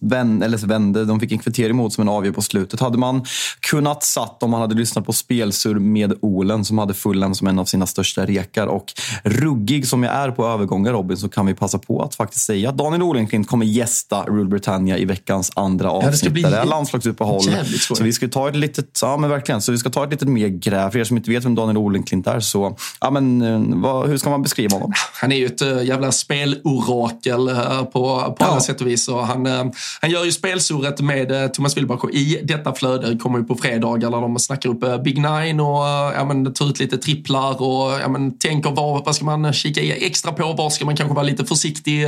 vände, eller vände. De fick en kvittering emot som en avgör på slutet. Hade man kunnat satt om man hade lyssnat på spelsur med Olen som hade Fulham som en av sina största rekar. Och ruggig som jag är på övergångar Robin så kan vi passa på att faktiskt säga att Daniel Olenklint kommer gästa Rule Britannia i veckans andra avsnitt. Ja, det, ska bli det är landslagsuppehåll. Så vi ska ta ett litet, ja men verkligen, så vi ska ta ett litet mer gräv. För er som inte vet vem Daniel Olenklint är så, ja men eh, vad, hur ska man beskriva honom? Han är ju ett uh, jävla spelorakel uh, på, på ja. alla sätt och vis. Och han, uh, han gör ju spelsurret med Thomas Wilbach och i detta flöde kommer ju på fredagar där de snackar upp Big Nine och ja, men, tar ut lite tripplar och ja, men, tänker vad, vad ska man kika extra på? Var ska man kanske vara lite försiktig?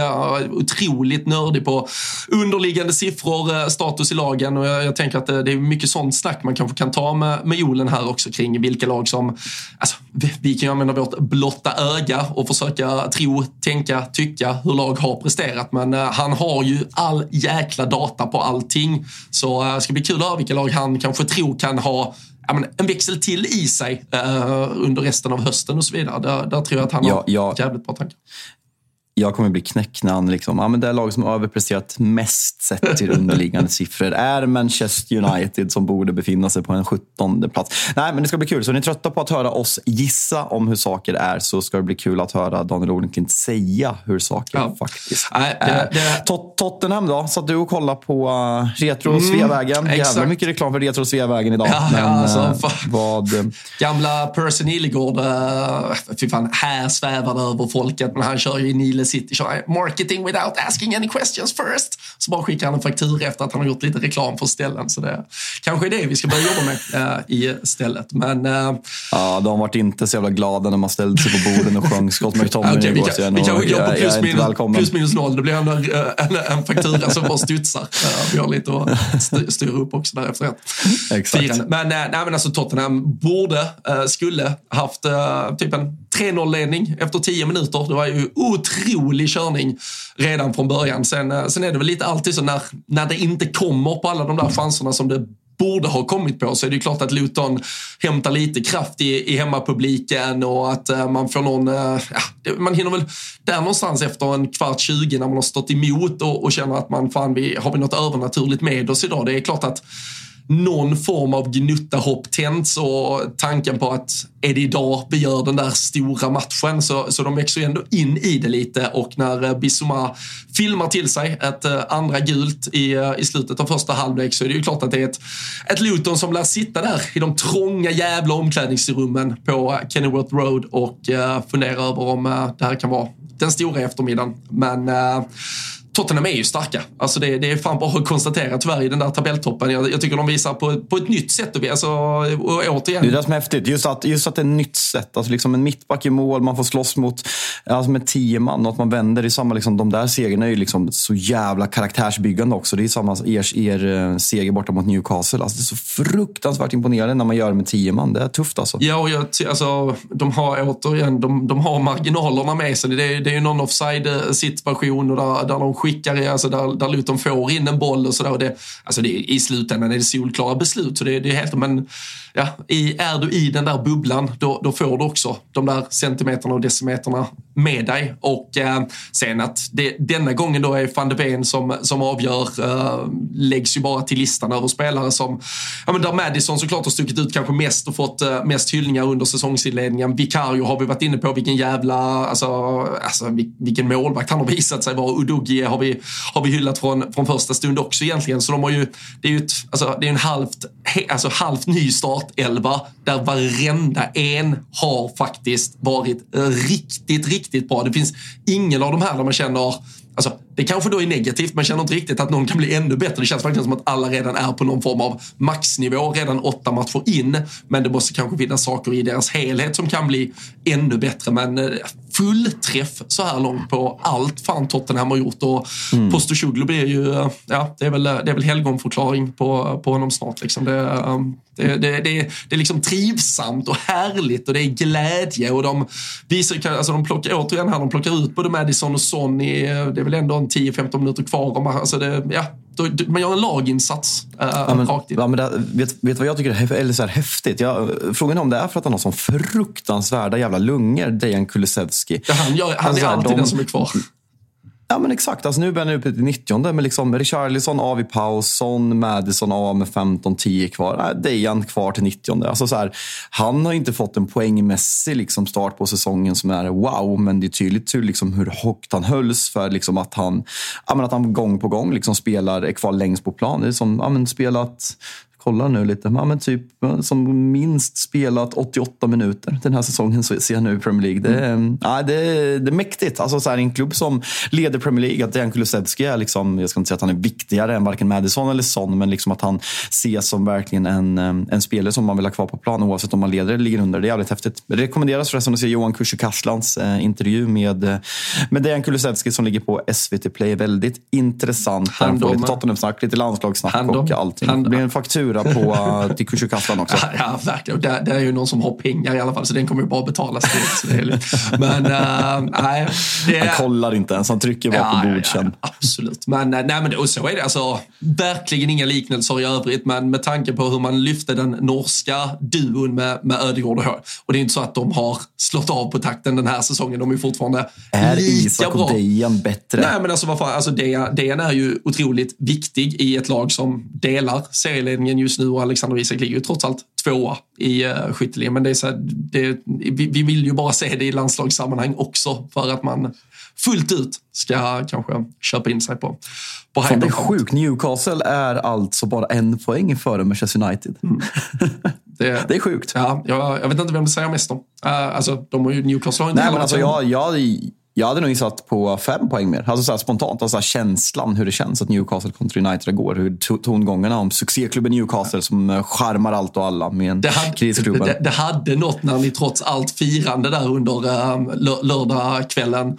Otroligt nördig på underliggande siffror, status i lagen och jag, jag tänker att det, det är mycket sånt snack man kanske kan ta med, med Jolen här också kring vilka lag som, alltså, vi, vi kan ju använda vårt blotta öga och försöka tro, tänka, tycka hur lag har presterat. Men uh, han har ju all jäkla data på allting. Så uh, det ska bli kul att höra vilka lag han kanske tror kan ha ja, en växel till i sig uh, under resten av hösten och så vidare. Där, där tror jag att han ja, har ja. jävligt bra tankar jag kommer bli knäckt när han liksom, ja, men det lag som överpresterat mest sett till underliggande (laughs) siffror är Manchester United som borde befinna sig på en 17 plats. Nej, men det ska bli kul. Så är ni trötta på att höra oss gissa om hur saker är så ska det bli kul att höra Daniel Olenklint säga hur saker ja. faktiskt Nej, det, det... är. Tot Tottenham då? Satt du och kollade på uh, Retro mm, Sveavägen? Jävla mycket reklam för Retro Sveavägen idag. Ja, men, ja, alltså, uh, vad... Gamla Percy Nilegård, uh, fy fan, här svävar över folket, men han kör ju i Nile Nile City kör marketing without asking any questions first. Så bara skickar han en faktura efter att han har gjort lite reklam för ställen. Så det kanske är det vi ska börja jobba med äh, i stället. Men, äh, ja, de varit inte så jävla glada när man ställde sig på borden och sjöng Scott McTominay okay, igår. Vi, kan, vi kanske på plus, minus, plus minus noll. Det blir en, en, en faktura som bara studsar. (laughs) vi har lite att styra upp också där efter Exakt. Men, nej, men alltså Tottenham borde, skulle haft typ en 3-0-ledning efter 10 minuter. Det var ju otrolig körning redan från början. Sen, eh, sen är det väl lite alltid så när, när det inte kommer på alla de där chanserna som det borde ha kommit på så är det klart att Luton hämtar lite kraft i, i hemmapubliken och att eh, man får någon... Eh, ja, man hinner väl där någonstans efter en kvart, 20 när man har stått emot och, och känner att man fan, vi, har vi något övernaturligt med oss idag? Det är klart att någon form av gnutta hopp tänds och tanken på att är det idag vi gör den där stora matchen? Så, så de växer ju ändå in i det lite och när eh, Bissouma filmar till sig ett eh, andra gult i, eh, i slutet av första halvlek så är det ju klart att det är ett, ett Luton som lär sitta där i de trånga jävla omklädningsrummen på eh, Kennyworth Road och uh, fundera över om uh, det här kan vara den stora eftermiddagen. Men uh, Tottenham är ju starka. Alltså det, det är fan bara att konstatera tyvärr i den där tabelltoppen. Jag, jag tycker de visar på, på ett nytt sätt. Och, alltså, och återigen. Det är det som är häftigt. Just att, just att det är ett nytt sätt. Alltså liksom en mittback i mål, man får slåss mot alltså med tio man och att man vänder. Det samma, liksom, de där segrarna är ju liksom så jävla karaktärsbyggande också. Det är samma er, er eh, seger borta mot Newcastle. Alltså det är så fruktansvärt imponerande när man gör det med tio man. Det är tufft alltså. Ja, och jag, alltså, de har återigen de, de har marginalerna med sig. Det är, det är ju någon offside-situation och där, där de skickar, alltså där, där Luton får in en boll och sådär. Alltså det, I slutändan är det solklara beslut, så det, det är helt... Men ja, i, är du i den där bubblan, då, då får du också de där centimeterna och decimeterna med dig. Och eh, sen att det, denna gången då är van de Ven som, som avgör eh, läggs ju bara till listan över spelare som, ja men där Madison såklart har stuckit ut kanske mest och fått eh, mest hyllningar under säsongsinledningen. Vicario har vi varit inne på, vilken jävla, alltså, alltså vilken målvakt han har visat sig vara. Udogie har vi, har vi hyllat från, från första stund också egentligen. Så de har ju, det är ju ett, alltså, det är en halvt, alltså, halvt ny startelva där varenda en har faktiskt varit riktigt, riktigt bra. Det finns ingen av de här där man känner Alltså, det kanske då är negativt, man känner inte riktigt att någon kan bli ännu bättre. Det känns verkligen som att alla redan är på någon form av maxnivå redan åtta matcher in. Men det måste kanske finnas saker i deras helhet som kan bli ännu bättre. Men eh, eh, full träff så här långt på allt fan Tottenham har gjort. Och mm. Postecoglou blir ju, ja, det är väl, det är väl helgonförklaring på, på honom snart. Liksom. Det, eh, det, det, det, det är liksom trivsamt och härligt och det är glädje. Och de visar, alltså de plockar, återigen här, de plockar ut både Madison och Son i, det är väl ändå en 10-15 minuter kvar. Alltså det, ja, man gör en laginsats äh, ja, men, rakt in. Ja, men det, vet, vet vad jag tycker är, eller så här, häftigt? Jag, frågan är om det är för att han har så fruktansvärda jävla lungor, Dejan Kulusevski. Ja, han, gör, han alltså, är alltid de, den som är kvar. Ja men exakt. Alltså, nu börjar han uppe till 90 men liksom Richarlison av i paus, Son, Madison av med 15-10 kvar. Dejan kvar till 90 alltså, så här, Han har inte fått en poängmässig liksom, start på säsongen som är wow, men det är tydligt hur, liksom, hur högt han hölls för liksom, att, han, ja, men att han gång på gång liksom, spelar, är kvar längst på plan. Det är som ja, men, spelat kollar nu lite. Ja, men typ som minst spelat 88 minuter den här säsongen så ser jag nu i Premier League. Det, mm. ja, det, det är mäktigt. Alltså, så här, en klubb som leder Premier League, att Dejan Kulusevski är, liksom, jag ska inte säga att han är viktigare än varken Madison eller Son, men liksom att han ses som verkligen en, en spelare som man vill ha kvar på plan oavsett om man leder eller ligger under. Det är jävligt häftigt. Det rekommenderas förresten att se Johan Kücükastlans eh, intervju med, eh, med Dejan Kulusevski som ligger på SVT Play. Väldigt intressant. Han får lite Tottenham-snack, lite landslagssnack och allting. Det blir en faktura faktura på uh, till Kushikastan också. Ja, (laughs) ja verkligen. Det, det, är ju någon som har pengar i alla fall så den kommer ju bara betalas till. Men uh, nej. Det, han kollar inte ens, han trycker bara ja, på godkänd. Ja, absolut. Men, eh, nej, men och så är det. Alltså, verkligen inga liknelser i övrigt men med tanke på hur man lyfte den norska duon med, med Ödegård och H. Och det är inte så att de har slått av på takten den här säsongen. De är fortfarande är lika Isak bra. och Dejan bättre? Nej men alltså vad fan, alltså Dejan är ju otroligt viktig i ett lag som delar serieledningen just nu och Alexander Isak ligger ju trots allt tvåa i uh, skytteligan. Men det är så här, det, vi, vi, vill ju bara se det i landslagssammanhang också för att man fullt ut ska kanske köpa in sig på, på Fan, Det är sjukt. Newcastle är alltså bara en poäng före Manchester United. Mm. (laughs) Det, det, är sjukt. Ja, jag, jag, vet inte vem det säger mest om. Uh, alltså, de har ju Newcastle har inte Nej, men alltså, jag, jag, jag hade nog gissat på fem poäng mer. Alltså så spontant, alltså känslan hur det känns att Newcastle kontra United går. Hur tongångarna om succéklubben Newcastle som eh, charmar allt och alla med en det hade, krisklubben. Det, det, hade något när ni trots allt firande där under um, lördagskvällen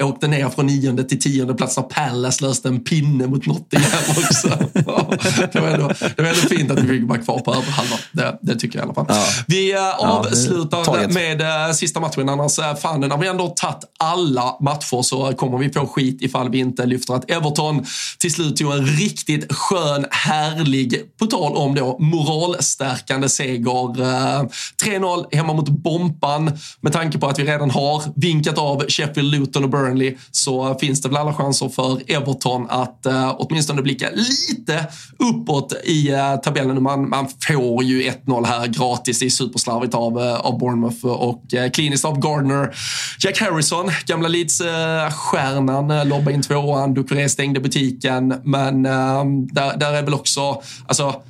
åkte ner från nionde till tionde plats när Palace löste en pinne mot Nottingham (laughs) också. det, var ändå, det var ändå fint att vi fick vara kvar på över halva. Det, det, tycker jag i alla fall. Ja. Vi uh, avslutar ja, med uh, sista matchen annars. Uh, fan, när vi ändå tagit alla alla matcher så kommer vi få skit ifall vi inte lyfter att Everton till slut tog en riktigt skön, härlig, på tal om då moralstärkande seger. Eh, 3-0 hemma mot Bompan. Med tanke på att vi redan har vinkat av Sheffield, Luton och Burnley så finns det väl alla chanser för Everton att uh, åtminstone blicka lite uppåt i uh, tabellen. Man, man får ju 1-0 här gratis. Det är superslarvigt av, uh, av Bournemouth och uh, kliniskt av Gardner. Jack Harrison, gamla gamla Leeds-stjärnan eh, lobbade in tvåan. Ducoré stängde butiken. Men ehm, där, där är väl också, alltså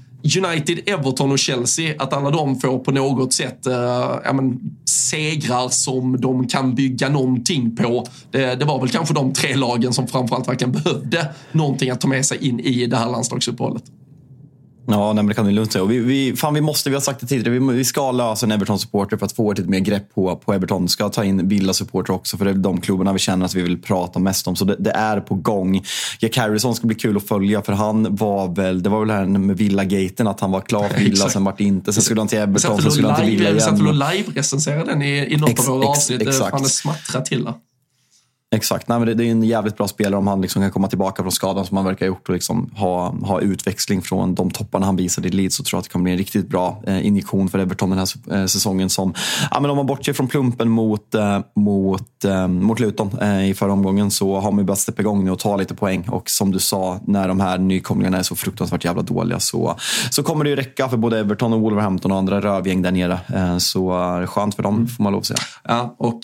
United, Everton och Chelsea, att alla de får på något sätt äh, ja, men, segrar som de kan bygga någonting på. Det, det, var väl kanske de tre lagen som framförallt verkligen behövde någonting att ta med sig in i det här landslagsuppehållet. Ja, nej, men det kan du lugnt säga. Vi, vi, fan, vi måste, vi har sagt det tidigare, vi, vi ska lösa en Everton-supporter för att få ett lite mer grepp på, på Everton. Vi ska ta in Villa-supporter också, för det är de klubbarna vi känner att vi vill prata mest om. Så det, det är på gång. Jack Harrison ska bli kul att följa, för han var väl, det var väl här med Villa-gaten, att han var klar för (laughs) Villa, sen vart det inte. Sen skulle han till Everton, sen skulle han till Villa igen. Vi satt väl och live-recenserade den i, i något ex, av våra avsnitt. Exakt. Fan, det smattrar till där. Exakt. Nej, men det, det, är en jävligt bra spelare om han liksom kan komma tillbaka från skadan som han verkar ha gjort och liksom ha, ha utväxling från de topparna han visade i Leeds så tror jag att det kommer bli en riktigt bra eh, injektion för Everton den här eh, säsongen. Som, ja, men om man bortser från plumpen mot, eh, mot, eh, mot Luton eh, i förra omgången så har man börjat steppa igång nu och ta lite poäng. Och som du sa, när de här nykomlingarna är så fruktansvärt jävla dåliga så, så kommer det ju räcka för både Everton och Wolverhampton och andra rövgäng där nere. Eh, så skönt för dem, får man lov att säga. Ja, och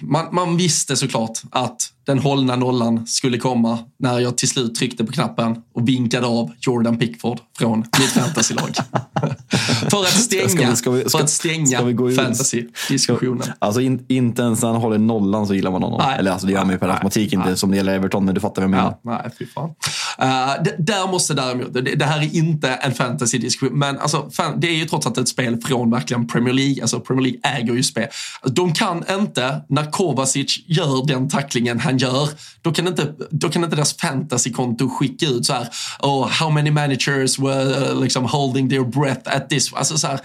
man, man visste såklart att den hållna nollan skulle komma när jag till slut tryckte på knappen och vinkade av Jordan Pickford från mitt fantasylag. (laughs) för att stänga, ska vi, ska vi, ska, för att stänga fantasy-diskussionen. Alltså in, inte ens när han håller nollan så gillar man honom. Nej, Eller alltså det gör man ju per automatik inte nej. som det gäller Everton, men du fattar vad jag menar. Ja, nej, fy fan. Uh, det, där måste däremot, det, det, här är inte en fantasy-diskussion, men alltså, fan, det är ju trots allt ett spel från verkligen Premier League. Alltså Premier League äger ju spel. De kan inte, när Kovacic gör den tacklingen han gör, då kan inte, då kan inte deras fantasykonto skicka ut så här, oh, how many managers were uh, liksom holding their breath at this. Alltså så här,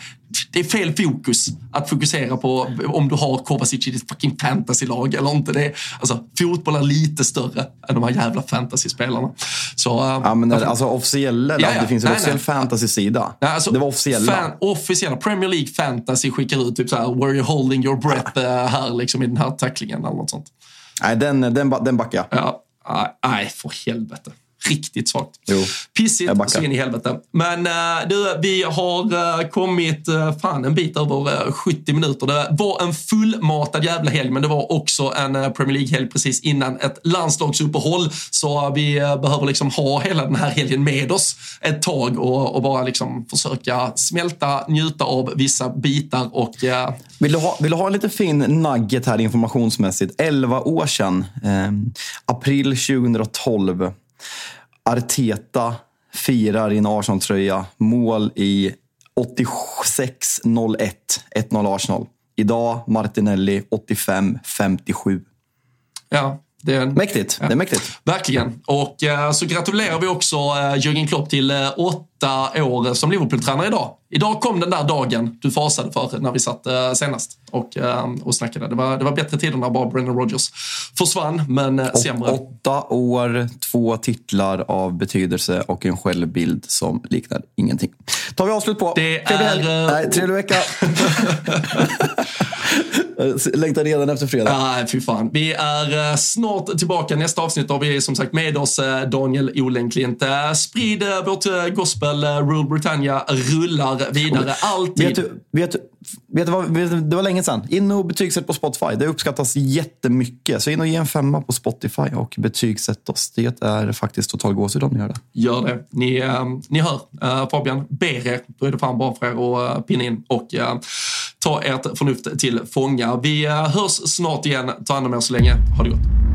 det är fel fokus att fokusera på om du har Kovacic i ditt fucking fantasylag eller inte. Det är, alltså, fotboll är lite större än de här jävla fantasyspelarna. Så, uh, ja, men alltså officiella, ja, ja, det finns en officiell fantasy-sida. Alltså, det var officiella. Fan, officiella. Premier League Fantasy skickar ut typ så här, were you holding your breath uh, här liksom i den här tacklingen eller något sånt. Nej, den, den, den backar jag. Ja, nej, för helvete riktigt svagt. Pissigt så in i helvete. Men uh, du, vi har uh, kommit uh, fan en bit över 70 minuter. Det var en fullmatad jävla helg, men det var också en Premier League-helg precis innan ett landslagsuppehåll. Så vi behöver liksom ha hela den här helgen med oss ett tag och, och bara liksom försöka smälta, njuta av vissa bitar och... Vill, du ha, vill du ha en lite fin nugget här informationsmässigt? 11 år sedan, eh, april 2012 Arteta firar i en Arsenal-tröja mål i 86-01. 1-0 Arsenal. Idag Martinelli 85-57. Ja, det är, mäktigt. Ja. Det är mäktigt. Verkligen. Och eh, så gratulerar vi också eh, Jürgen Klopp till eh, åtta år som Liverpool-tränare idag. Idag kom den där dagen du fasade för när vi satt eh, senast och, eh, och snackade. Det var, det var bättre tider när bara Brennan Rodgers försvann, men eh, sämre. Åtta år, två titlar av betydelse och en självbild som liknar ingenting. tar vi avslut på. Det trevlig är... Eh, Nej, trevlig vecka. (laughs) Längtar redan efter fredag. Ja, fy fan. Vi är snart tillbaka. Nästa avsnitt har vi som sagt med oss Daniel Olenklint. Sprid vårt gospel, Rule Britannia rullar vidare alltid. Vet du, vet, vet du vad, det var länge sedan. In och betygsätt på Spotify. Det uppskattas jättemycket. Så in och ge en femma på Spotify och betygsätt oss. Det är faktiskt total gåshud om ni gör det. Gör det. Ni, äh, ni hör äh, Fabian ber er. Då är det fan bara för er att äh, pinna in och äh, ta ert förnuft till fånga. Vi hörs snart igen. Ta hand om er så länge. Ha det gott.